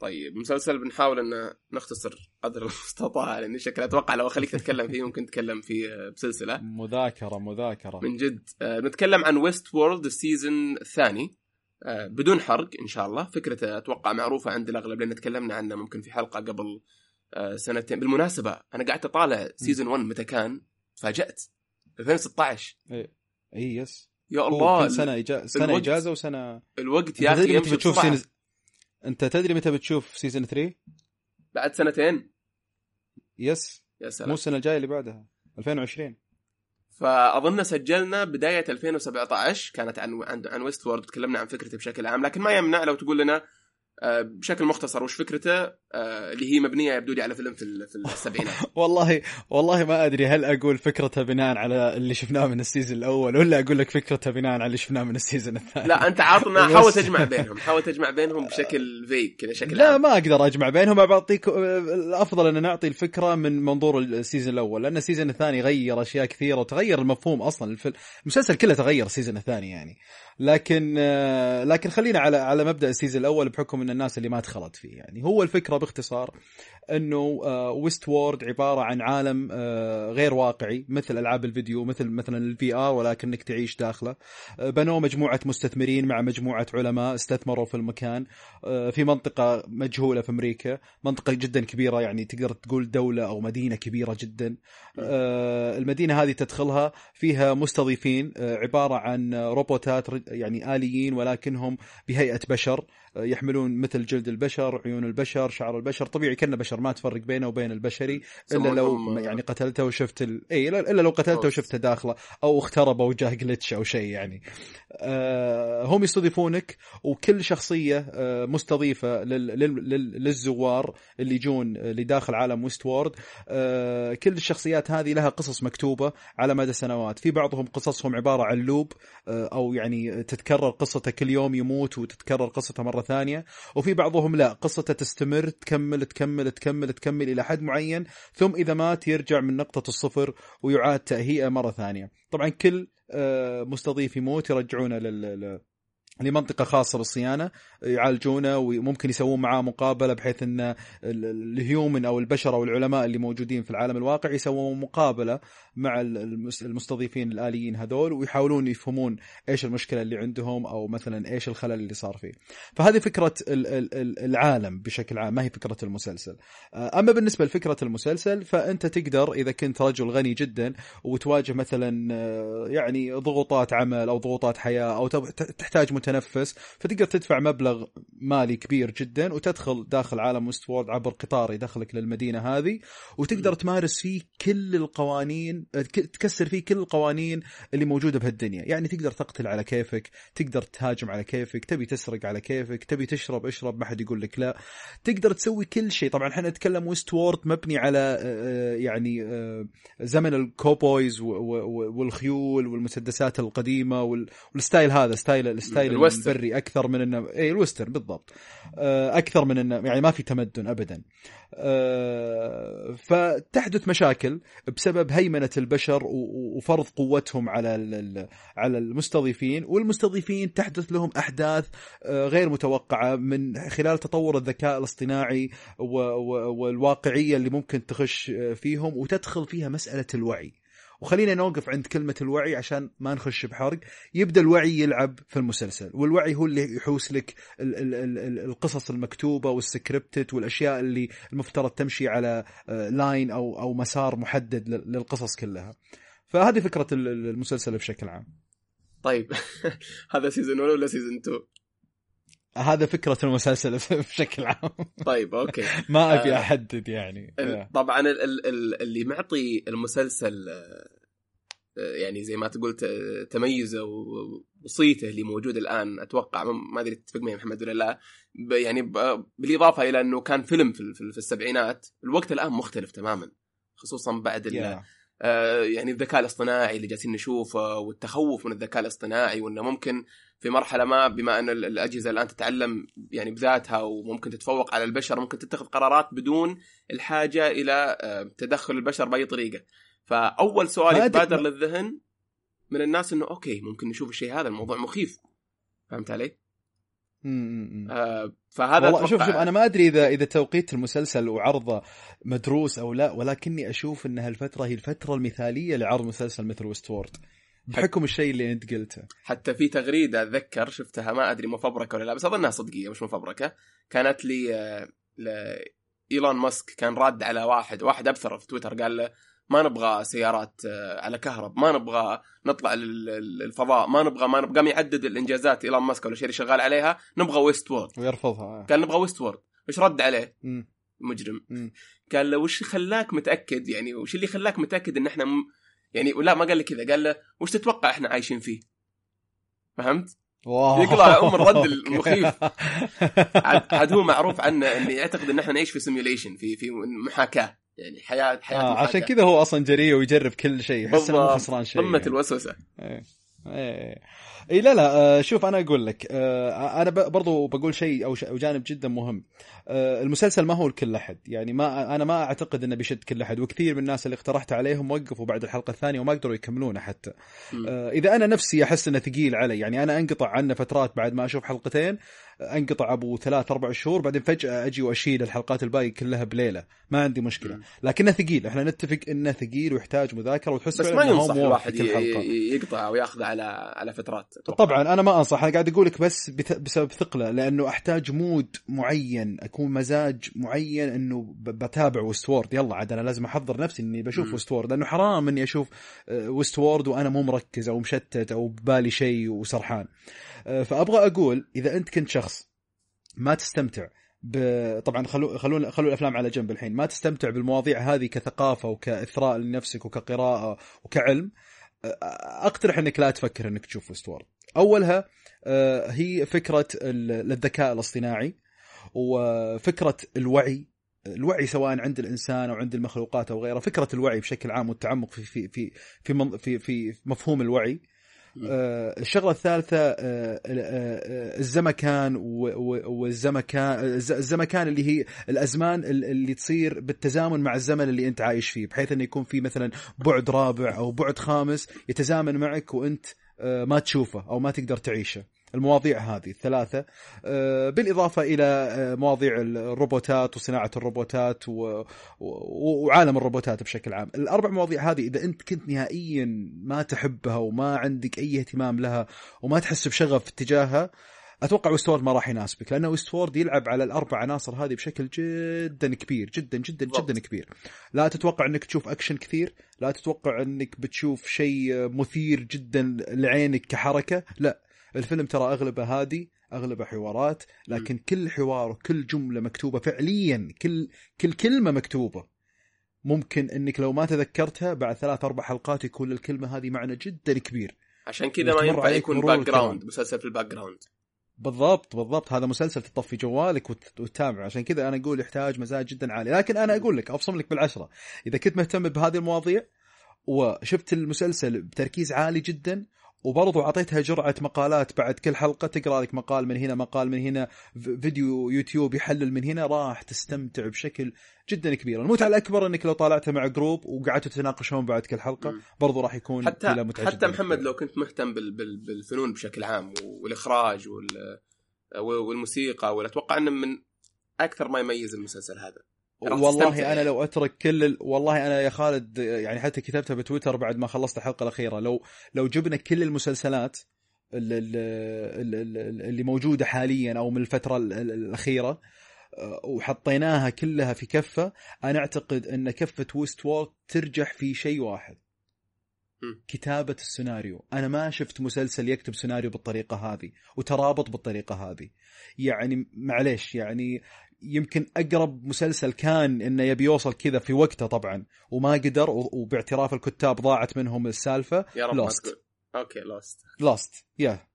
طيب مسلسل بنحاول إن نختصر قدر المستطاع لأني شكل أتوقع لو أخليك تتكلم فيه ممكن تتكلم فيه بسلسله مذاكرة مذاكرة. من جد آه، نتكلم عن Westworld ال season الثاني بدون حرق إن شاء الله. فكرته أتوقع معروفة عند الأغلب لأن تكلمنا عنه ممكن في حلقة قبل آه، سنتين. بالمناسبة أنا قعدت أطالع season 1 متى كان؟ تفاجأت. 2016 اي يس. يا الله سنة إجا... سنة الوقت. إجازة وسنه الوقت يا أخي يمشي بتشوف. انت تدري متى بتشوف سيزون 3 بعد سنتين. يس يا مو سلام السنة الجاية اللي بعدها. 2020 فأظن سجلنا بداية 2017 كانت عن عن, عن ويست وورد تكلمنا عن فكرته بشكل عام لكن ما يمنع لو تقول لنا آه، بشكل مختصر وش فكرته؟ اللي هي مبنية يبدو لي على فيلم في في السبعينات. والله والله ما أدري هل أقول فكرتها بناء على اللي شفناه من ال season الأول ولا أقول لك فكرتها بناء على اللي شفناه من ال season الثاني. لا أنت عاطنا حاول تجمع بينهم حاول تجمع بينهم بشكل فيك كذا شكل لا عام. ما أقدر أجمع بينهم بعطيك الأفضل أن نعطي الفكرة من منظور ال season الأول لأن ال season الثاني غير أشياء كثيرة وتغير المفهوم أصلا الفيلم المسلسل كله تغير ال season الثاني يعني. لكن آه، لكن خلينا على على مبدأ ال season الأول بحكم إن الناس اللي ما دخلت فيه يعني. هو الفكرة باختصار. انه Westworld عبارة عن عالم آه، غير واقعي مثل ألعاب الفيديو مثل مثلا ال VR ولكنك تعيش داخله. آه، بنوا مجموعة مستثمرين مع مجموعة علماء استثمروا في المكان آه، في منطقة مجهولة في أمريكا منطقة جدا كبيرة يعني تقدر تقول دولة أو مدينة كبيرة جدا. آه، المدينة هذه تدخلها فيها مستضيفين آه، عبارة عن روبوتات يعني آليين ولكنهم بهيئة بشر آه، يحملون مثل جلد البشر عيون البشر شعر البشر طبيعي كنا بشر. ما تفرق بينه وبين البشري إلا لو آه، يعني قتلته وشفت ال... إي الا لو قتلته. وشفته داخله أو اخترب أو جاه glitch أو شيء يعني. آه هم يستضيفونك وكل شخصية آه مستضيفة لل... لل... لل... للزوار اللي يجون آه، لداخل عالم Westworld. آه كل الشخصيات هذه لها قصص مكتوبة على مدى سنوات. في بعضهم قصصهم عبارة عن loop آه أو يعني تتكرر قصته كل يوم يموت وتتكرر قصته مرة ثانية وفي بعضهم لا قصته تستمر تكمل تكمل تكمل. تكمل إلى حد معين ثم إذا مات يرجع من نقطة الصفر ويعاد تأهيئه مرة ثانية. طبعا كل آه، مستضيف يموت يرجعونه لمنطقة خاصة بالصيانة يعالجونه وممكن يسوون معاه مقابلة بحيث إن ال- الهيومن أو البشر أو العلماء اللي موجودين في العالم الواقعي يسوون مقابلة مع ال- المس- المستضيفين الآليين هذول ويحاولون يفهمون إيش المشكلة اللي عندهم أو مثلا إيش الخلل اللي صار فيه. فهذه فكرة ال- ال- ال- العالم بشكل عام ما هي فكرة المسلسل. آه، أما بالنسبة لفكرة المسلسل فأنت تقدر إذا كنت رجل غني جدا وتواجه مثلا آه، يعني ضغوطات عمل أو ضغوطات حياة أو تحتاج متنفس فتقدر تدفع مبلغ مالي كبير جدا وتدخل داخل عالم ويست وورد عبر قطار يدخلك للمدينة هذه وتقدر تمارس فيه كل القوانين آه، تكسر فيه كل القوانين اللي موجودة بهالدنيا. يعني تقدر تقتل على كيفك تقدر تهاجم على كيفك تبي تسرق على كيفك تبي تشرب اشرب ما حد يقول لك لا. تقدر تسوي كل شيء. طبعا إحنا نتكلم Westworld مبني على آه، يعني آه، زمن ال cowboys والخيول والمسدسات القديمة وال- وال style هذا style ال style ال western. البري أكثر من انه اي ال western بالضبط. آه، أكثر من انه يعني ما في تمدن ابدا. آه، فتحدث مشاكل بسبب هيمنة البشر وفرض قوتهم على على المستضيفين والمستضيفين تحدث لهم أحداث آه، غير متوقعة من خلال تطور الذكاء الاصطناعي والواقعية اللي ممكن تخش فيهم وتدخل فيها مسألة الوعي. وخلينا نوقف عند كلمة الوعي عشان ما نخش بحرق. يبدأ الوعي يلعب في المسلسل والوعي هو اللي يحوس لك ال- ال- ال- ال- القصص المكتوبة وال scripted والأشياء اللي المفترض تمشي على آه، line أو أو مسار محدد لل- للقصص كلها. فهذه فكرة ال- ال- المسلسل بشكل عام. طيب. هذا season 1 ولا season 2 هذا فكرة المسلسل بشكل عام. طيب أوكي. ما أبي آه، أحدد يعني. ال- طبعا ال- ال- ال- اللي معطي المسلسل آه، آه، يعني زي ما تقول تميزه وصيته اللي موجود الآن أتوقع ما- أدري تتفق معي محمد ولا لا يعني بالإضافة إلى إنه كان فيلم في ال- في ال- في السبعينات الوقت الآن مختلف تماما خصوصا بعد. آه، يعني الذكاء الاصطناعي اللي جالسين نشوفه والتخوف من الذكاء الاصطناعي وإنه ممكن في مرحلة ما بما أن ال- الأجهزة الآن تتعلم يعني بذاتها وممكن تتفوق على البشر ممكن تتخذ قرارات بدون الحاجة إلى آه، تدخل البشر بأي طريقة فأول سؤال يتبادر للذهن من الناس إنه أوكي ممكن نشوف الشيء هذا الموضوع مخيف فهمت علي؟ آه فهذا والله شوف شوف أنا ما أدري اذا إذا توقيت المسلسل وعرضه مدروس أو لا ولكني أشوف إن هالفترة هي الفترة المثالية لعرض مسلسل مثل ويستورد بحكم الشيء اللي أنت قلته. حتى في تغريدة أتذكر شفتها ما أدري مفبركة ولا لا بس أظنها صدقية مش مفبركة. كانت لي آه، ل إيلون ماسك كان راد على واحد واحد أبثر في تويتر قال له ما نبغى سيارات آه، على كهرب ما نبغى نطلع لل- للفضاء ما نبغى ما نبغى قام يعدد الإنجازات ايلون ماسك ولا اللي شغال عليها نبغى Westworld ويرفضها قال نبغى Westworld إيش رد عليه؟ مجرم. قال له وش خلاك متأكد يعني وش اللي خلاك متأكد إن إحنا م... يعني لا ما قال لي كذا قال له وش تتوقع إحنا عايشين فيه؟ فهمت؟ يقلع أم الرد. المخيف. عاد هو معروف عنه انه يعتقد إن إحنا نعيش في سيميوليشن في في محاكاة يعني حياه حياة آه محاكاة. عشان كذا هو أصلا جريء ويجرب كل شيء يحس إنه. خسران شيء قمة يعني. الوسوسة إيه إيه. اي لا لا آه، شوف أنا أقول لك آه، أنا برضو بقول شيء أو جانب جدا مهم. آه، المسلسل ما هو لكل أحد. يعني ما أنا ما أعتقد إنه بيشد كل أحد وكثير من الناس اللي اقترحت عليهم وقفوا بعد الحلقة الثانية وما قدروا يكملونه حتى. إذا أنا نفسي أحس إنه ثقيل علي يعني أنا أنقطع عنه فترات بعد ما أشوف حلقتين انقطع ابو ثلاث أربع شهور بعدين فجأة أجي واشيل الحلقات الباقي كلها بليلة. ما عندي مشكلة. لكنه ثقيل. إحنا نتفق انه ثقيل ويحتاج مذاكرة وتحس بس ما ينصح الواحد يقطع أو ياخذ على على فترات. أتوقع. طبعا أنا ما أنصح. أنا قاعد أقول لك بس بسبب ثقلة. لأنه أحتاج mood معين أكون مزاج معين إنه بتابع Westworld. يلا عاد أنا لازم أحضر نفسي إني بشوف Westworld. لأنه حرام إني أشوف آه، Westworld وأنا مو مركز أو مشتت أو ببالي شيء وسرحان. فأبغى أقول إذا أنت كنت شخص ما تستمتع ب... طبعا خلو خلونا خلوا الأفلام على جنب الحين. ما تستمتع بالمواضيع هذه كثقافة وكإثراء لنفسك وكقراءة وكعلم أه، أقترح إنك لا تفكر إنك تشوف Westworld أولها أه، هي فكرة ال- الذكاء الاصطناعي وفكرة الوعي الوعي سواء عند الإنسان أو عند المخلوقات أو غيره فكرة الوعي بشكل عام والتعمق في في في في في, في مفهوم الوعي. آه، الشغلة الثالثة آه، آه، الزمكان والزمكان الز- الزمكان اللي هي الأزمان ال- اللي تصير بالتزامن مع الزمن اللي أنت عايش فيه بحيث انه يكون في مثلا بعد رابع أو بعد خامس يتزامن معك وأنت آه، ما تشوفه أو ما تقدر تعيشه. المواضيع هذه الثلاثة. آه، بالإضافة إلى آه، مواضيع الروبوتات وصناعة الروبوتات و- وعالم الروبوتات بشكل عام. الأربع مواضيع هذه إذا أنت كنت نهائيا ما تحبها وما عندك أي اهتمام لها وما تحس بشغف تجاهها أتوقع ويستورد ما راح يناسبك لأنه ويستورد يلعب على الأربع عناصر هذه بشكل جدا كبير جدا جدا بالضبط. جدا كبير. لا تتوقع إنك تشوف أكشن كثير لا تتوقع إنك بتشوف شيء مثير جدا لعينك كحركة لا. الفيلم ترى أغلبه هادي أغلبه حوارات لكن كل حوار وكل جملة مكتوبة فعليا كل كل كلمة مكتوبة. ممكن إنك لو ما تذكرتها بعد ثلاث أربع حلقات يكون للكلمه هذه معنى جدا كبير. عشان كذا ما ينفع يكون background. مسلسل في ال background بالضبط بالضبط. هذا مسلسل تطفي جوالك وت- وتتابعه عشان كذا أنا أقول يحتاج مزاج جدا عالي. لكن أنا أقول لك أبصم لك بالعشرة. إذا كنت مهتم بهذه المواضيع وشفت المسلسل بتركيز عالي جدا وبرضو أعطيتها جرعة مقالات بعد كل حلقة تقرأ لك مقال من هنا مقال من هنا فيديو يوتيوب يحلل من هنا راح تستمتع بشكل جدا كبير المتعة الأكبر إنك لو طالعتها مع group وقعدوا تتناقشون بعد كل حلقة برضو راح يكون حتى حتى محمد لو كنت مهتم بال بال بالفنون بشكل عام والإخراج وال والموسيقى واتوقع إنه من أكثر ما يميز المسلسل هذا. والله أنا لو أترك كل ال... والله أنا يا خالد يعني حتى كتبتها بتويتر بعد ما خلصت الحلقة الأخيرة. لو لو جبنا كل المسلسلات اللي, اللي موجودة حاليا أو من الفترة الأخيرة آه، وحطيناها كلها في كفة أنا أعتقد أن كفة ويست وورد ترجح في شيء واحد. كتابة السيناريو. أنا ما شفت مسلسل يكتب سيناريو بالطريقة هذه وترابط بالطريقة هذه. يعني معليش يعني يمكن أقرب مسلسل كان إنه يبي يوصل كذا في وقته طبعا وما قدر وباعتراف الكتاب ضاعت منهم السالفة يا رب Lost أوكي Lost Lost يا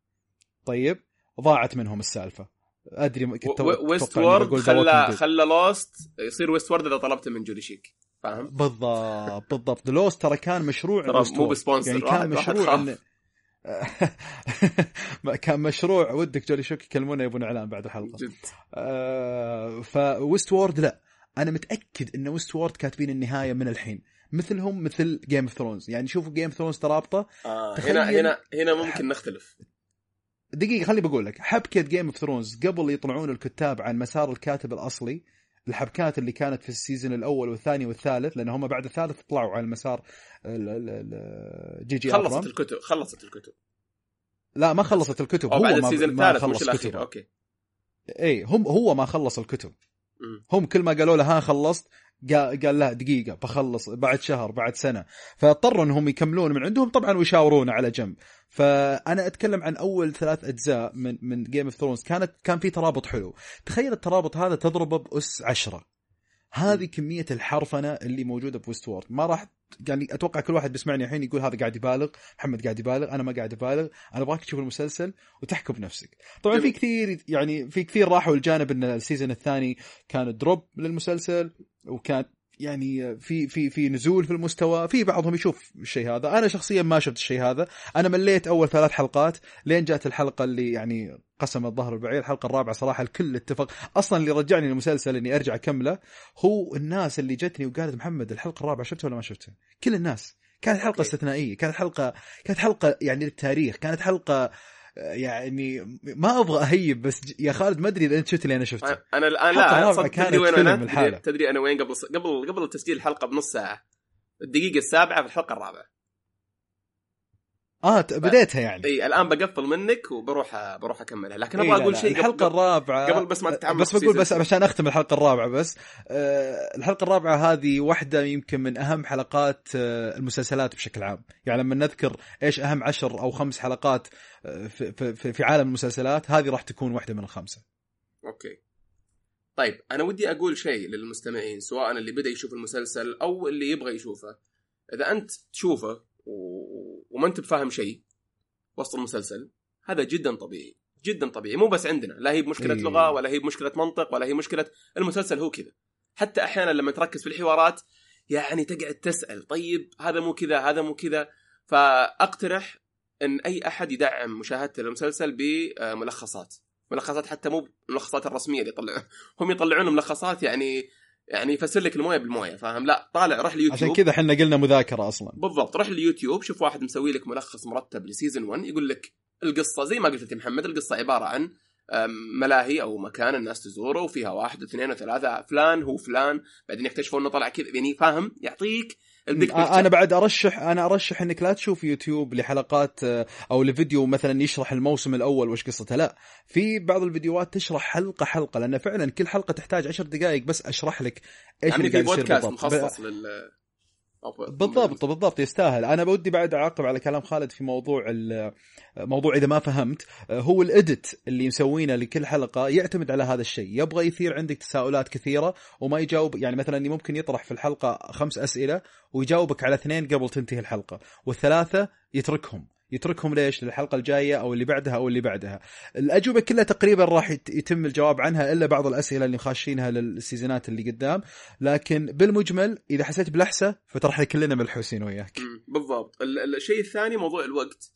طيب ضاعت منهم السالفة. أدري كنت Westworld خلى خلى Lost يصير Westworld إذا طلبته من Jolly Chic. فاهم؟ بالضبط بالضبط. Lost ترى كان مشروع مو ب sponsor يعني كان مشروع إن... كان مشروع ودك Jolly Chic يكلمونا يبون إعلان بعد الحلقة. جد. آه ف Westworld لا. أنا متأكد إن Westworld كاتبين النهاية من الحين. مثلهم مثل Game of Thrones يعني شوفوا Game of Thrones ترابطه آه هنا هنا هنا ممكن نختلف. دقيقة خليني بقول لك. حبكة Game of Thrones قبل يطلعون الكتاب عن مسار الكاتب الأصلي الحبكات اللي كانت في ال season الأول والثاني والثالث لأن هم بعد الثالث طلعوا على المسار GG خلصت الكتب خلصت الكتب. لا ما خلصت الكتب هو بعد ال season الثالث مش الأخير أوكي. اي هم هو ما خلص الكتب. هم كل ما قالوا له ها خلصت قال, قال لا دقيقة بخلص بعد شهر بعد سنة. فاضطروا إنهم يكملون من عندهم طبعا ويشاورونه على جنب. فأنا أتكلم عن أول ثلاث أجزاء من من Game of Thrones كانت كان في ترابط حلو. تخيل الترابط هذا تضربه بأس عشرة. هذه كمية الحرفنة اللي موجودة ب Westworld. ما راح يعني أتوقع كل واحد بيسمعني الحين يقول هذا قاعد يبالغ محمد قاعد يبالغ أنا ما قاعد أبالغ أنا أبغاك تشوف المسلسل وتحكم بنفسك. طبعا في كثير يعني في كثير راحوا الجانب إن ال season الثاني كان drop للمسلسل وكان يعني في في في نزول في المستوى في بعضهم يشوف الشيء هذا. أنا شخصيا ما شفت الشيء هذا. أنا مليت أول ثلاث حلقات لين جات الحلقة اللي يعني قسم الظهر البعير الحلقة الرابعة صراحة الكل اتفق. أصلا اللي رجعني للمسلسل إني أرجع أكمله هو الناس اللي جتني وقالت محمد الحلقة الرابعة شفتها ولا ما شفتها؟ كل الناس. كانت حلقة استثنائية كانت حلقة كانت حلقة يعني للتاريخ كانت حلقة يعني ما أبغى أهيب بس يا خالد ما أدري إذا أنت شفت اللي أنا شفته. أنا الان لا تدري وين أنا؟ تدري أنا وين؟ قبل قبل قبل تسجيل الحلقة بنص ساعة. الدقيقة السابعة في الحلقة الرابعة. آه بديتها يعني. إي الآن بقفل منك وبروح بروح أكملها. لكن أبغى أقول شيء الحلقة الرابعة قبل بس ما تتعمق بس بقول بس عشان أختم الحلقة الرابعة بس. آه الحلقة الرابعة هذه واحدة يمكن من أهم حلقات آه المسلسلات بشكل عام. يعني لما نذكر إيش أهم عشر أو خمس حلقات آه في, في, في عالم المسلسلات هذه راح تكون واحدة من الخمسة. أوكي. طيب أنا ودي أقول شيء للمستمعين سواء اللي بدأ يشوف المسلسل أو اللي يبغى يشوفه. إذا أنت تشوفه وما أنت بفاهم شيء وسط المسلسل هذا جدا طبيعي جدا طبيعي مو بس عندنا لا هي بمشكلة إيه. لغة ولا هي بمشكلة منطق ولا هي مشكلة المسلسل هو كذا حتى أحيانا لما تركز في الحوارات يعني تقعد تسأل طيب هذا مو كذا هذا مو كذا فأقترح إن أي أحد يدعم مشاهدة المسلسل بملخصات ملخصات حتى مو الملخصات الرسمية اللي يطلعون هم يطلعون ملخصات يعني يعني يفسر لك المويه بالمويه فاهم؟ لا طالع روح اليوتيوب عشان كذا إحنا قلنا مذاكرة أصلا. بالضبط روح اليوتيوب شوف واحد مسوي لك ملخص مرتب لسيزون 1 يقول لك القصة زي ما قلت يا محمد القصة عبارة عن ملاهي أو مكان الناس تزوره وفيها واحد واثنين وثلاثة فلان هو فلان. بعدين يكتشفوا إنه طلع كذا. يعني فاهم؟ يعطيك أنا بعد أرشح أنا أرشح إنك لا تشوف يوتيوب لحلقات آه، أو لفيديو مثلا يشرح الموسم الأول وش قصته. لا في بعض الفيديوهات تشرح حلقة حلقة لأن فعلا كل حلقة تحتاج عشر دقائق بس أشرح لك إيش يعني اللي قاعد يصير بالضبط. مخصص لل بالضبط بالضبط يستاهل. أنا بودي بعد أعقب على كلام خالد في موضوع موضوع إذا ما فهمت. هو الاديت اللي مسوينه لكل حلقة يعتمد على هذا الشيء. يبغى يثير عندك تساؤلات كثيرة وما يجاوب يعني مثلا ممكن يطرح في الحلقة خمس أسئلة ويجاوبك على اثنين قبل تنتهي الحلقة والثلاثة يتركهم. يتركهم ليش؟ للحلقة الجاية أو اللي بعدها أو اللي بعدها. الأجوبة كلها تقريبا راح يتم الجواب عنها إلا بعض الأسئلة اللي خاشينها للسيزونات اللي قدام. لكن بالمجمل إذا حسيت بلحسة فترى إحنا كلنا ملحوسين وياك. بالضبط. الشيء الثاني موضوع الوقت.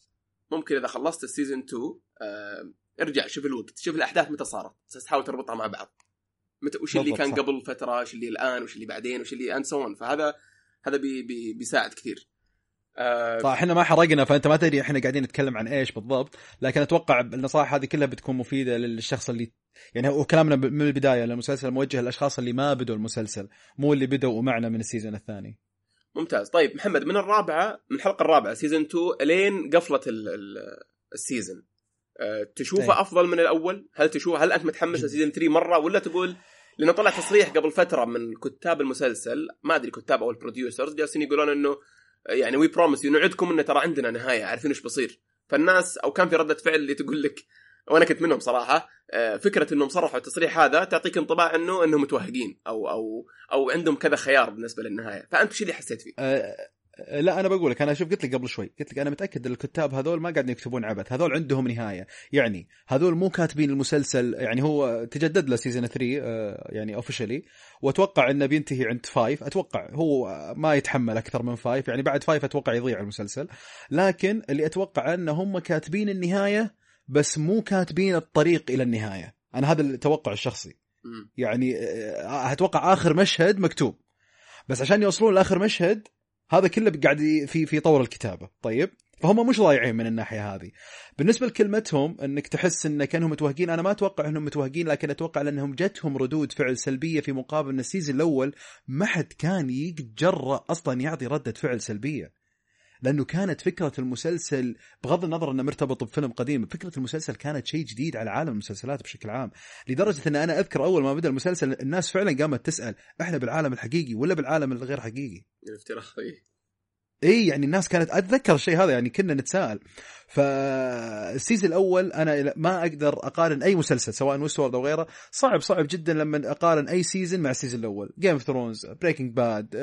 ممكن إذا خلصت ال season 2 آه ارجع شوف الوقت شوف الأحداث متى صارت. تحاول تربطها مع بعض. متى وش اللي كان صح. قبل فترة؟ وش اللي الآن؟ وش اللي بعدين؟ وش اللي and so فهذا هذا بي بي بيساعد كثير. آه طيب إحنا ما حرقنا فأنت ما تدري إحنا قاعدين نتكلم عن إيش بالضبط لكن أتوقع النصائح هذه كلها بتكون مفيدة للشخص اللي يعني هو كلامنا من البداية المسلسل موجه للأشخاص اللي ما بدوا المسلسل مو اللي بدوا معنا من ال season الثاني. ممتاز. طيب محمد من الرابعة من الحلقة الرابعة season 2 لين قفله ال- ال- ال season أه تشوفه أي. أفضل من الأول؟ هل تشوف هل أنت متحمس. ل season 3 مرة؟ ولا تقول لأنه طلع تصريح قبل فترة من كتاب المسلسل ما أدري كتاب أو ال producers جالسين يقولون إنه يعني we promise نوعدكم انه ترى عندنا نهاية عارفين إيش بيصير فالناس أو كان في ردة فعل اللي تقول لك وأنا كنت منهم صراحة آه، فكرة إنهم صرحوا التصريح هذا تعطيك انطباع إنه إنهم متوهقين أو أو أو عندهم كذا خيار بالنسبة للنهاية فأنت إيش اللي حسيت فيه؟ أه لا أنا بقول لك أنا شوف قلت لك قبل شوي قلت لك أنا متأكد إن الكتاب هذول ما قاعدين يكتبون عبث هذول عندهم نهاية. يعني هذول مو كاتبين المسلسل يعني هو تجدد له season 3 آه، يعني officially وأتوقع إنه بينتهي عند 5 أتوقع هو ما يتحمل أكثر من 5 يعني بعد 5 أتوقع يضيع المسلسل. لكن اللي أتوقع ان هم كاتبين النهاية بس مو كاتبين الطريق إلى النهاية. أنا هذا التوقع الشخصي. يعني آه، أتوقع آخر مشهد مكتوب. بس عشان يوصلون لآخر مشهد هذا كله قاعد في في طور الكتابة. طيب؟ فهم مش ضايعين من الناحية هذه. بالنسبة لكلمتهم إنك تحس إن كأنهم متوهقين. أنا ما أتوقع إنهم متوهقين لكن أتوقع لأنهم جتهم ردود فعل سلبية في مقابل إن السيزون الأول ما حد كان يتجرأ أصلا يعطي ردة فعل سلبية. لأنه كانت فكرة المسلسل بغض النظر إنه مرتبط بفيلم قديم فكرة المسلسل كانت شيء جديد على عالم المسلسلات بشكل عام. لدرجة إن أنا أذكر أول ما بدأ المسلسل الناس فعلا قامت تسأل إحنا بالعالم الحقيقي ولا بالعالم الغير حقيقي؟ الافتراضي إي يعني الناس كانت أتذكر الشيء هذا يعني كنا نتساءل. فال season الأول أنا ما أقدر أقارن أي مسلسل سواء Westworld أو غيره. صعب صعب جدا لما أقارن أي season مع ال season الأول. Game of Thrones Breaking Bad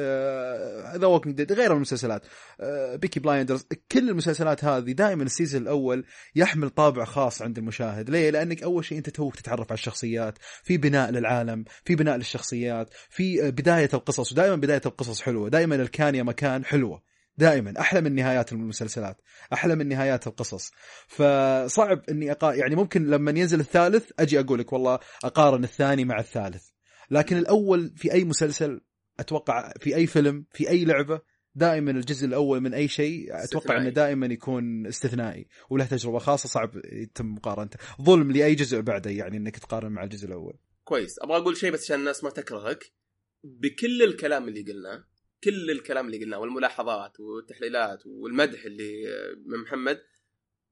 The Walking Dead غير المسلسلات. Peaky Blinders كل المسلسلات هذه دائما ال season الأول يحمل طابع خاص عند المشاهد. ليه؟ لأنك أول شيء أنت توك تتعرف على الشخصيات. في بناء للعالم في بناء للشخصيات في آه، بداية القصص. ودائما بداية القصص حلوة. دائما الكان يا مكان حلوة. دائما. أحلى من نهايات المسلسلات. أحلى من نهايات القصص. فصعب إني أقا... يعني ممكن لما ينزل الثالث أجي أقول لك والله أقارن الثاني مع الثالث. لكن الأول في أي مسلسل أتوقع في أي فيلم في أي لعبة دائما الجزء الأول من أي شيء أتوقع استثنائي. انه دائما يكون استثنائي وله تجربة خاصة صعب يتم مقارنته. ظلم لأي جزء بعده يعني إنك تقارن مع الجزء الأول. كويس. أبغى أقول شيء بس عشان الناس ما تكرهك. بكل الكلام اللي قلناه كل الكلام اللي قلناه والملاحظات والتحليلات والمدح اللي من محمد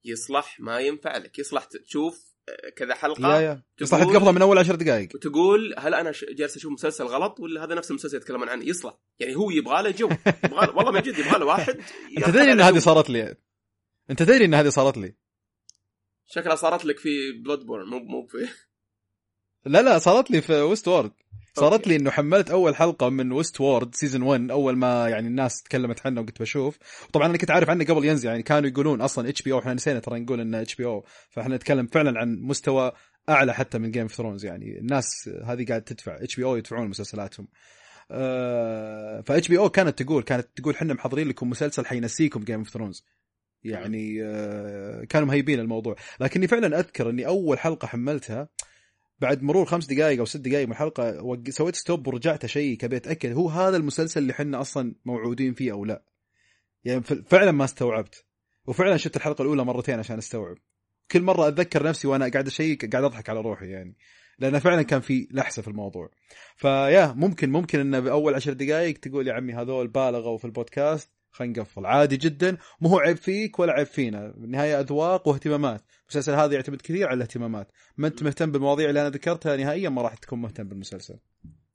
يصلح ما ينفع لك. يصلح تشوف كذا حلقة يا يا. يصلح تقفله من أول عشر دقائق وتقول هل أنا جالس أشوف مسلسل غلط ولا هذا نفس المسلسل يتكلمون عنه؟ يصلح. يعني هو يبغى له جو. يبغى له والله من جد يبغى له واحد أنت تدري إن هذه صارت لي؟ أنت تدري إن هذه صارت لي؟ شكلها صارت لك في Bloodborne مو مو في لا لا صارت لي في Westworld صارت. لي إنه حملت أول حلقة من Westworld season 1 أول ما يعني الناس تكلمت عنه وقلت بشوف. طبعا أنا كنت عارف عنه قبل ينزل يعني كانوا يقولون أصلا HBO إحنا نسينا ترى نقول إنه HBO فإحنا نتكلم فعلا عن مستوى أعلى حتى من Game of Thrones يعني الناس هذه قاعد تدفع HBO يدفعون مسلسلاتهم. آه ف HBO كانت تقول كانت تقول إحنا محضرين لكم مسلسل حينسيكم Game of Thrones يعني آه كانوا مهيبين الموضوع. لكني فعلا أذكر إني أول حلقة حملتها بعد مرور خمس دقائق أو ست دقائق من الحلقة سويت stop ورجعت أشيك ابي أتأكد هو هذا المسلسل اللي إحنا أصلا موعودين فيه أو لا. يعني فعلا ما استوعبت. وفعلا شفت الحلقة الأولى مرتين عشان أستوعب. كل مرة أتذكر نفسي وأنا قاعد أشيك قاعد أضحك على روحي يعني. لأنه فعلا كان في لحسة في الموضوع. فيا ممكن ممكن انه بأول عشر دقائق تقول يا عمي هذول بالغوا في البودكاست. خلينا نقفل. عادي جدا. مو هو عيب فيك ولا عيب فينا. بالنهايه أذواق واهتمامات. المسلسل هذا يعتمد كثير على الاهتمامات. ما أنت مهتم بالمواضيع اللي أنا ذكرتها نهائيا ما راح تكون مهتم بالمسلسل.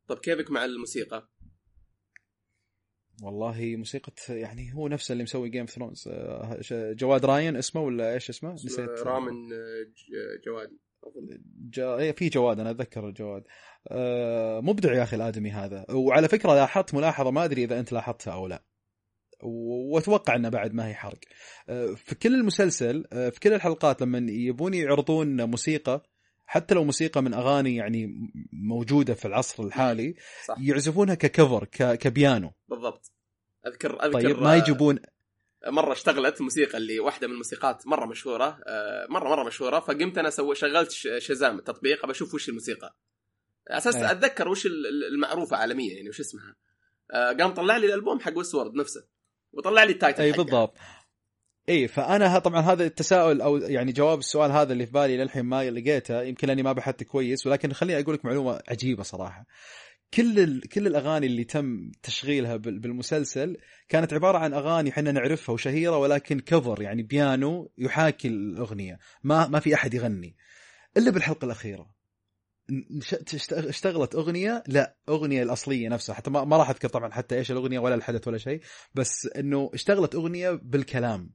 طب كيفك مع الموسيقى؟ والله موسيقى يعني هو نفسه اللي مسوي جيم ثرونز جواد راين اسمه ولا إيش اسمه؟ نسيت. رامن آه، ج- جوادي أظن. جا... إيه، في جواد أنا أتذكر الجواد آه مبدع يا أخي الآدمي هذا. وعلى فكرة لاحظت ملاحظة ما أدري إذا أنت لاحظتها أو لا. واتوقع إنه بعد ما هي حرق. آه، في كل المسلسل آه، في كل الحلقات لما يبون يعرضون موسيقى حتى لو موسيقى من أغاني يعني موجودة في العصر الحالي صح. يعزفونها ككفر. كبيانو. بالضبط. اذكر أذكر طيب ما يجيبون مرة اشتغلت الموسيقى اللي واحدة من الموسيقات مرة مشهورة مره مرة مشهورة فقمت أنا سو شغلت ش- Shazam التطبيق أبى أشوف وش الموسيقى. أساس إيه. أتذكر وش ال- ال- المعروفة عالميا يعني وش اسمها. قام طلع لي الألبوم حق Westworld نفسه. وطلع لي ال title إي. بالضبط. إي فأنا طبعا هذا التساؤل أو يعني جواب السؤال هذا اللي في بالي للحين ما لقيته يمكن لأني ما بحثت كويس ولكن خليني أقول لك معلومة عجيبة صراحة. كل ال... كل الأغاني اللي تم تشغيلها بال- بالمسلسل كانت عبارة عن أغاني إحنا نعرفها وشهيرة ولكن كفر يعني بيانو يحاكي الأغنية. ما ما في أحد يغني. إلا بالحلقة الأخيرة. اشتغلت أغنية لا أغنية الأصلية نفسها حتى ما, راح أذكر طبعا حتى إيش الأغنية ولا الحدث ولا شيء بس إنه اشتغلت أغنية بالكلام.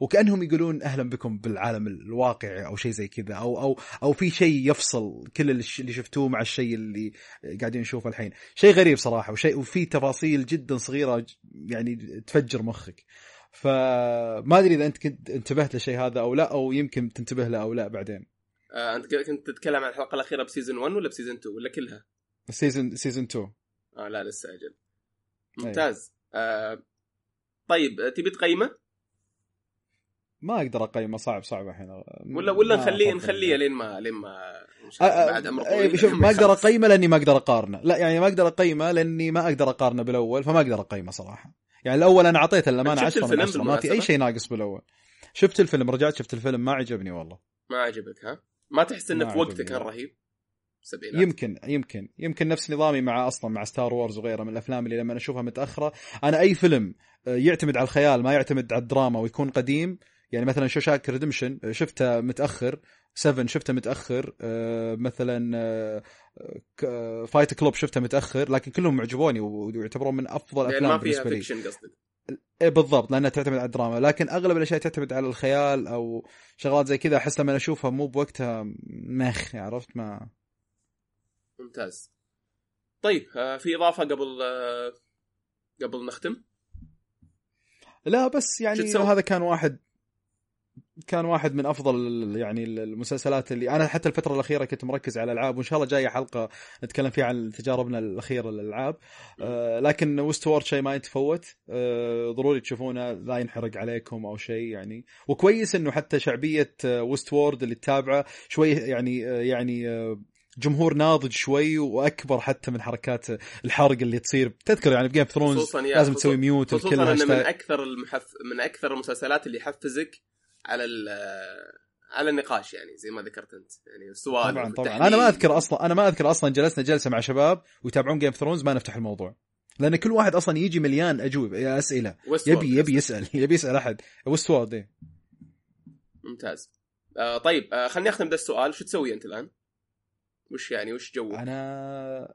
وكأنهم يقولون أهلا بكم بالعالم الواقعي أو شيء زي كذا أو أو أو في شيء يفصل كل اللي شفتوه مع الشيء اللي قاعدين نشوفه الحين. شيء غريب صراحة وشيء وفي تفاصيل جدا صغيرة يعني تفجر مخك. فما أدري إذا أنت كنت انتبهت للشيء هذا أو لا أو يمكن تنتبه له أو لا بعدين. آه، أنت كنت تتكلم عن الحلقة الأخيرة ب season 1 ولا ب season 2 ولا كلها؟ season season 2 آه لا لسه أجل أيوة. ممتاز آه طيب آه، تبي تقيمه ما أقدر أقيمه صعب صعب الحين ولا ولا نخليه. نخليه لين ما لين ما الله أ- بعد عمر إيه، طويل شوف ما أقدر. أقيمه لأني ما أقدر أقارنه لا يعني ما أقدر أقيمه لأني ما أقدر أقارنه بالأول فما أقدر أقيمه صراحة يعني الأول أنا أعطيته الامانه شفت 10 من الفيلم 10 ما في أي؟ شيء ناقص بالأول شفت الفيلم رجعت شفت الفيلم ما عجبني والله ما عجبك ها؟ ما تحس إنه ما في وقته. كان رهيب؟ سبعينات. يمكن يمكن يمكن نفس نظامي مع أصلا مع Star Wars وغيره من الأفلام اللي لما أشوفها متأخرة. أنا أي فيلم آه، يعتمد على الخيال ما يعتمد على الدراما ويكون قديم يعني مثلا Shawshank Redemption شفته متأخر. 7 شفته متأخر. آه، مثلا Fight Club شفته متأخر. لكن كلهم عجبوني ويعتبرون من أفضل الافلام ما فيها بالنسبة لي. fiction قصدك. إيه بالضبط لأنها تعتمد على الدراما. لكن أغلب الأشياء تعتمد على الخيال أو شغلات زي كذا أحس لما أشوفها مو بوقتها مخ عرفت؟ ما ممتاز. طيب آه في إضافة قبل آه قبل نختم؟ لا بس يعني؟ هذا كان واحد كان واحد من أفضل يعني المسلسلات اللي أنا حتى الفترة الأخيرة كنت مركز على الألعاب وإن شاء الله جاية حلقة نتكلم فيها عن تجاربنا الأخيرة للألعاب. آه لكن Westworld شيء ما يتفوت. آه ضروري تشوفونه لا ينحرق عليكم أو شيء يعني. وكويس إنه حتى شعبية آه Westworld اللي تتابعه شوي يعني يعني آه جمهور ناضج شوي وأكبر حتى من حركات الحرق اللي تصير. تذكر يعني ب Game Thrones لازم تسوي mute خصوصا إنه من أكثر المحف... من أكثر المسلسلات اللي يحفزك على ال... على النقاش يعني زي ما ذكرت أنت يعني السؤال طبعا طبعا. أنا ما أذكر أصلا أنا ما أذكر أصلا جلسنا جلسة مع شباب ويتابعون Game Thrones ما نفتح الموضوع لأن كل واحد أصلا يجي مليان أجوبة أسئلة. يبي يبي يسأل يبي يسأل أحد Westworld إيه. ممتاز آه طيب آه خليني أختم ذا السؤال شو تسوي أنت الآن؟ وش يعني وش جوك؟ أنا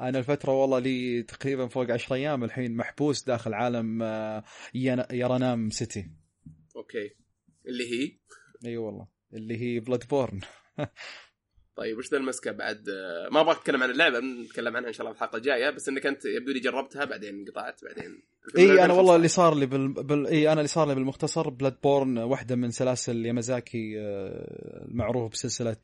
أنا الفترة والله لي تقريبا فوق 10 أيام الحين محبوس داخل عالم آه، Yharnam City okay اللي هي؟ إي أيوة والله. اللي هي Bloodborne طيب وش ذا المسكة بعد؟ آه، ما أبغى أتكلم عن اللعبة نتكلم عنها إن شاء الله في الحلقة الجاية بس إنك أنت يبدو لي جربتها بعدين انقطعت بعدين. إي أنا والله اللي صار لي بال... بال... إي أنا اللي صار لي بالمختصر Bloodborne واحدة من سلاسل ميازاكي آه، المعروف بسلسلة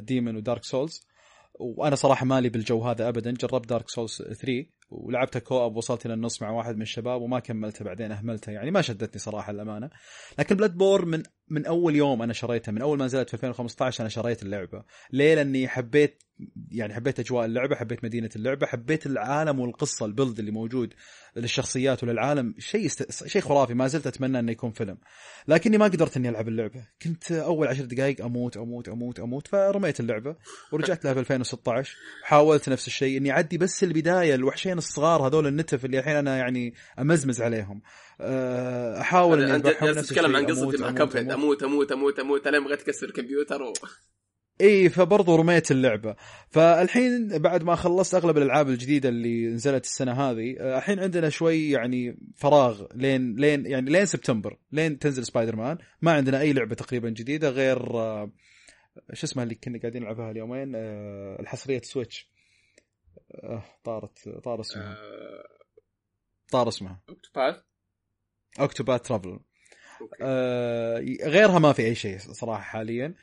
Demon و Dark Souls وأنا صراحة مالي بالجو هذا ابدا جربت Dark Souls 3 ولعبتها co-op وصلت إلى النص مع واحد من الشباب وما كملتها بعدين أهملتها. يعني ما شدتني صراحة الأمانة. لكن Bloodborne من من أول يوم أنا شريتها من أول ما نزلت في 2015 أنا شريت اللعبة. ليه لاني حبيت يعني حبيت أجواء اللعبة حبيت مدينة اللعبة حبيت العالم والقصة البلد اللي موجود للشخصيات وللعالم. شيء است... شيء خرافي ما زلت أتمنى أنه يكون فيلم. لكني ما قدرت أني ألعب اللعبة. كنت أول عشر دقائق أموت أموت أموت أموت فرميت اللعبة. ورجعت لها في 2016 حاولت نفس الشيء إني أعدي بس البداية الوحشين الصغار هذول النتف اللي الحين أنا يعني أمزمز عليهم. احاول اني انت جالس تتكلم عن قصتي مع Cuphead. أموت أموت أموت أموت الين بغيت اكسر الكمبيوتر و... اي فبرضه رميت اللعبه فالحين بعد ما خلصت اغلب الالعاب الجديده اللي نزلت السنة هذه آه، الحين عندنا شوي يعني فراغ لين لين يعني لين سبتمبر لين تنزل سبايدر مان ما عندنا اي لعبه تقريبا جديده غير آه، شو اسمها اللي كنا قاعدين نلعبها اليومين آه، الحصريه Switch آه، طارت طار اسمها آه، طار اسمها Octopath Traveler okay. آه، غيرها ما في أي شيء صراحة حاليا.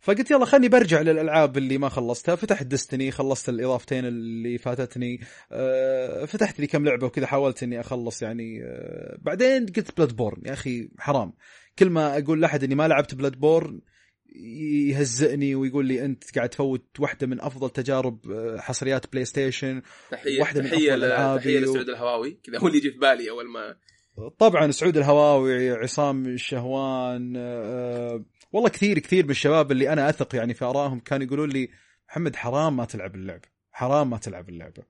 فقلت يلا خلني برجع للألعاب اللي ما خلصتها. فتحت Destiny خلصت الإضافتين اللي فاتتني. أه فتحت لي كم لعبة وكذا حاولت إني أخلص يعني أه بعدين قلت Bloodborne يا أخي حرام. كل ما أقول لأحد إني ما لعبت Bloodborne يهزئني ويقول لي أنت قاعد تفوت واحدة من أفضل تجارب آه، حصريات PlayStation تحيه واحدة من تحية أفضل تحية لسعود الهواوي. كذا هو اللي يجي في بالي أول ما طبعا سعود الهواوي عصام الشهوان أه والله كثير كثير من الشباب اللي أنا أثق يعني في آرائهم كانوا يقولون لي محمد حرام ما تلعب اللعبه حرام ما تلعب اللعبة.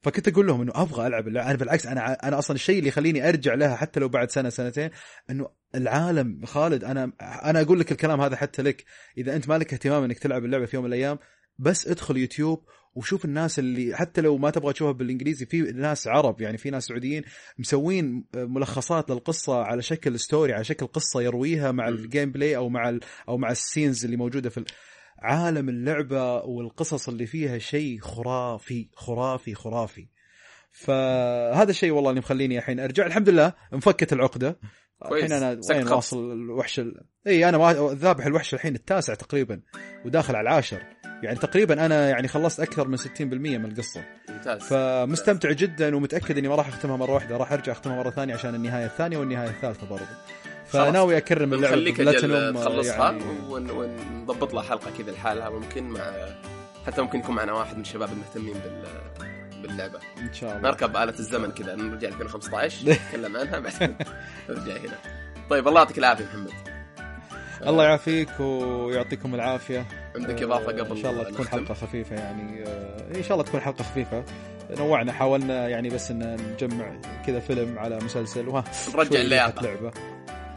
فكنت أقول لهم إنه أبغى ألعب اللعبه أنا بالعكس أنا أنا أصلا الشيء اللي يخليني أرجع لها حتى لو بعد سنة سنتين إنه العالم خالد أنا أنا أقول لك الكلام هذا حتى لك إذا أنت مالك اهتمام إنك تلعب اللعبة في يوم من الأيام بس ادخل يوتيوب وشوف الناس اللي حتى لو ما تبغى تشوفها بالإنجليزي في ناس عرب يعني في ناس سعوديين مسوين ملخصات للقصة على شكل story على شكل قصة يرويها مع ال gameplay أو مع أو مع ال scenes اللي موجودة في عالم اللعبة والقصص اللي فيها شيء خرافي خرافي خرافي. فهذا الشيء والله اللي مخليني الحين أرجع. الحمد لله انفكت العقدة. الحين أنا وين واصل الوحش ال... إي أنا ذابح الوحش الحين التاسع تقريبا وداخل على العاشر. يعني تقريبا أنا يعني خلصت أكثر من 60% من القصة. ممتاز. فمستمتع جدا ومتأكد إني ما راح أختمها مرة واحدة راح أرجع أختمها مرة ثانية عشان النهاية الثانية والنهاية الثالثة برضه فناوي أكرم اللعبة خليك أجل تخلصها يعني... ونضبط لها حلقة كذا لحالها ممكن مع حتى ممكن يكون معنا واحد من الشباب المهتمين بال باللعبة. إن شاء الله. نركب آلة الزمن كذا نرجع 2015 نتكلم عنها بعدين نرجع هنا. طيب الله يعطيك العافية محمد. الله يعافيك ويعطيكم العافية. عندك إضافة قبل إن شاء الله تكون حلقة خفيفة يعني آه، إن شاء الله تكون حلقة خفيفة. نوعنا حاولنا يعني بس إن نجمع كذا فيلم على مسلسل وها نرجع اللياقة. لعبة.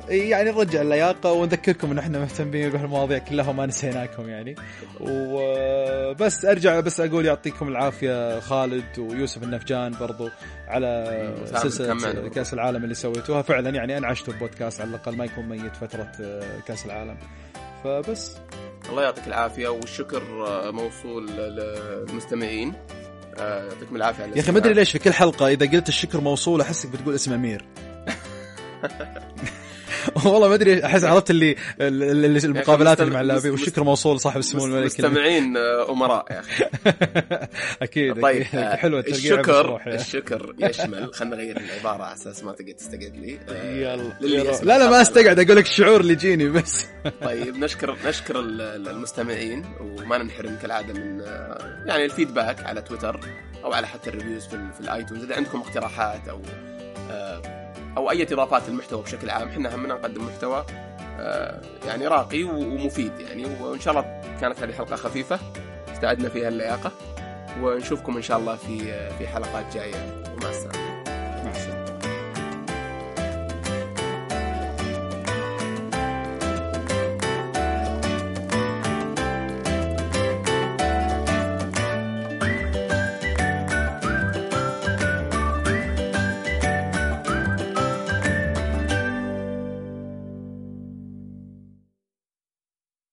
يعني نرجع اللياقة ونذكركم إن إحنا مهتمين بهالمواضيع كلها وما نسيناكم يعني. وبس أرجع بس أقول يعطيكم العافية خالد ويوسف النفجان برضو على سلسلة كأس العالم اللي سويتوها. فعلا يعني انعشتوا البودكاست على الأقل ما يكون ميت فترة كأس العالم. فبس. الله يعطيك العافية والشكر موصول للمستمعين. يعطيكم العافية يا أخي ما أدري ليش في كل حلقة إذا قلت الشكر موصول احسك بتقول اسم أمير. والله ما أدري أحس عرفت اللي, المقابلات اللي مع اللاعبين والشكر موصول صاحب السمو الملكي. مستمعين آه، أمراء يا أخي. أكيد طيب آه، حلوة الشكر الشكر يشمل. خلينا نغير العبارة على أساس ما تقعد تستقعد لي. آه، يلا لا لا ما استقعد أقول لك الشعور اللي يجيني بس. طيب نشكر نشكر المستمعين وما ننحرم كالعادة من يعني ال feedback على تويتر أو على حتى ال reviews في, في ال iTunes. إذا عندكم اقتراحات أو أو أي اضافات للمحتوى بشكل عام إحنا همنا نقدم محتوى آه، يعني راقي ومفيد يعني وإن شاء الله كانت هذه حلقة خفيفة استعدنا فيها اللياقة ونشوفكم إن شاء الله في في حلقات جاية. ومع السلامة.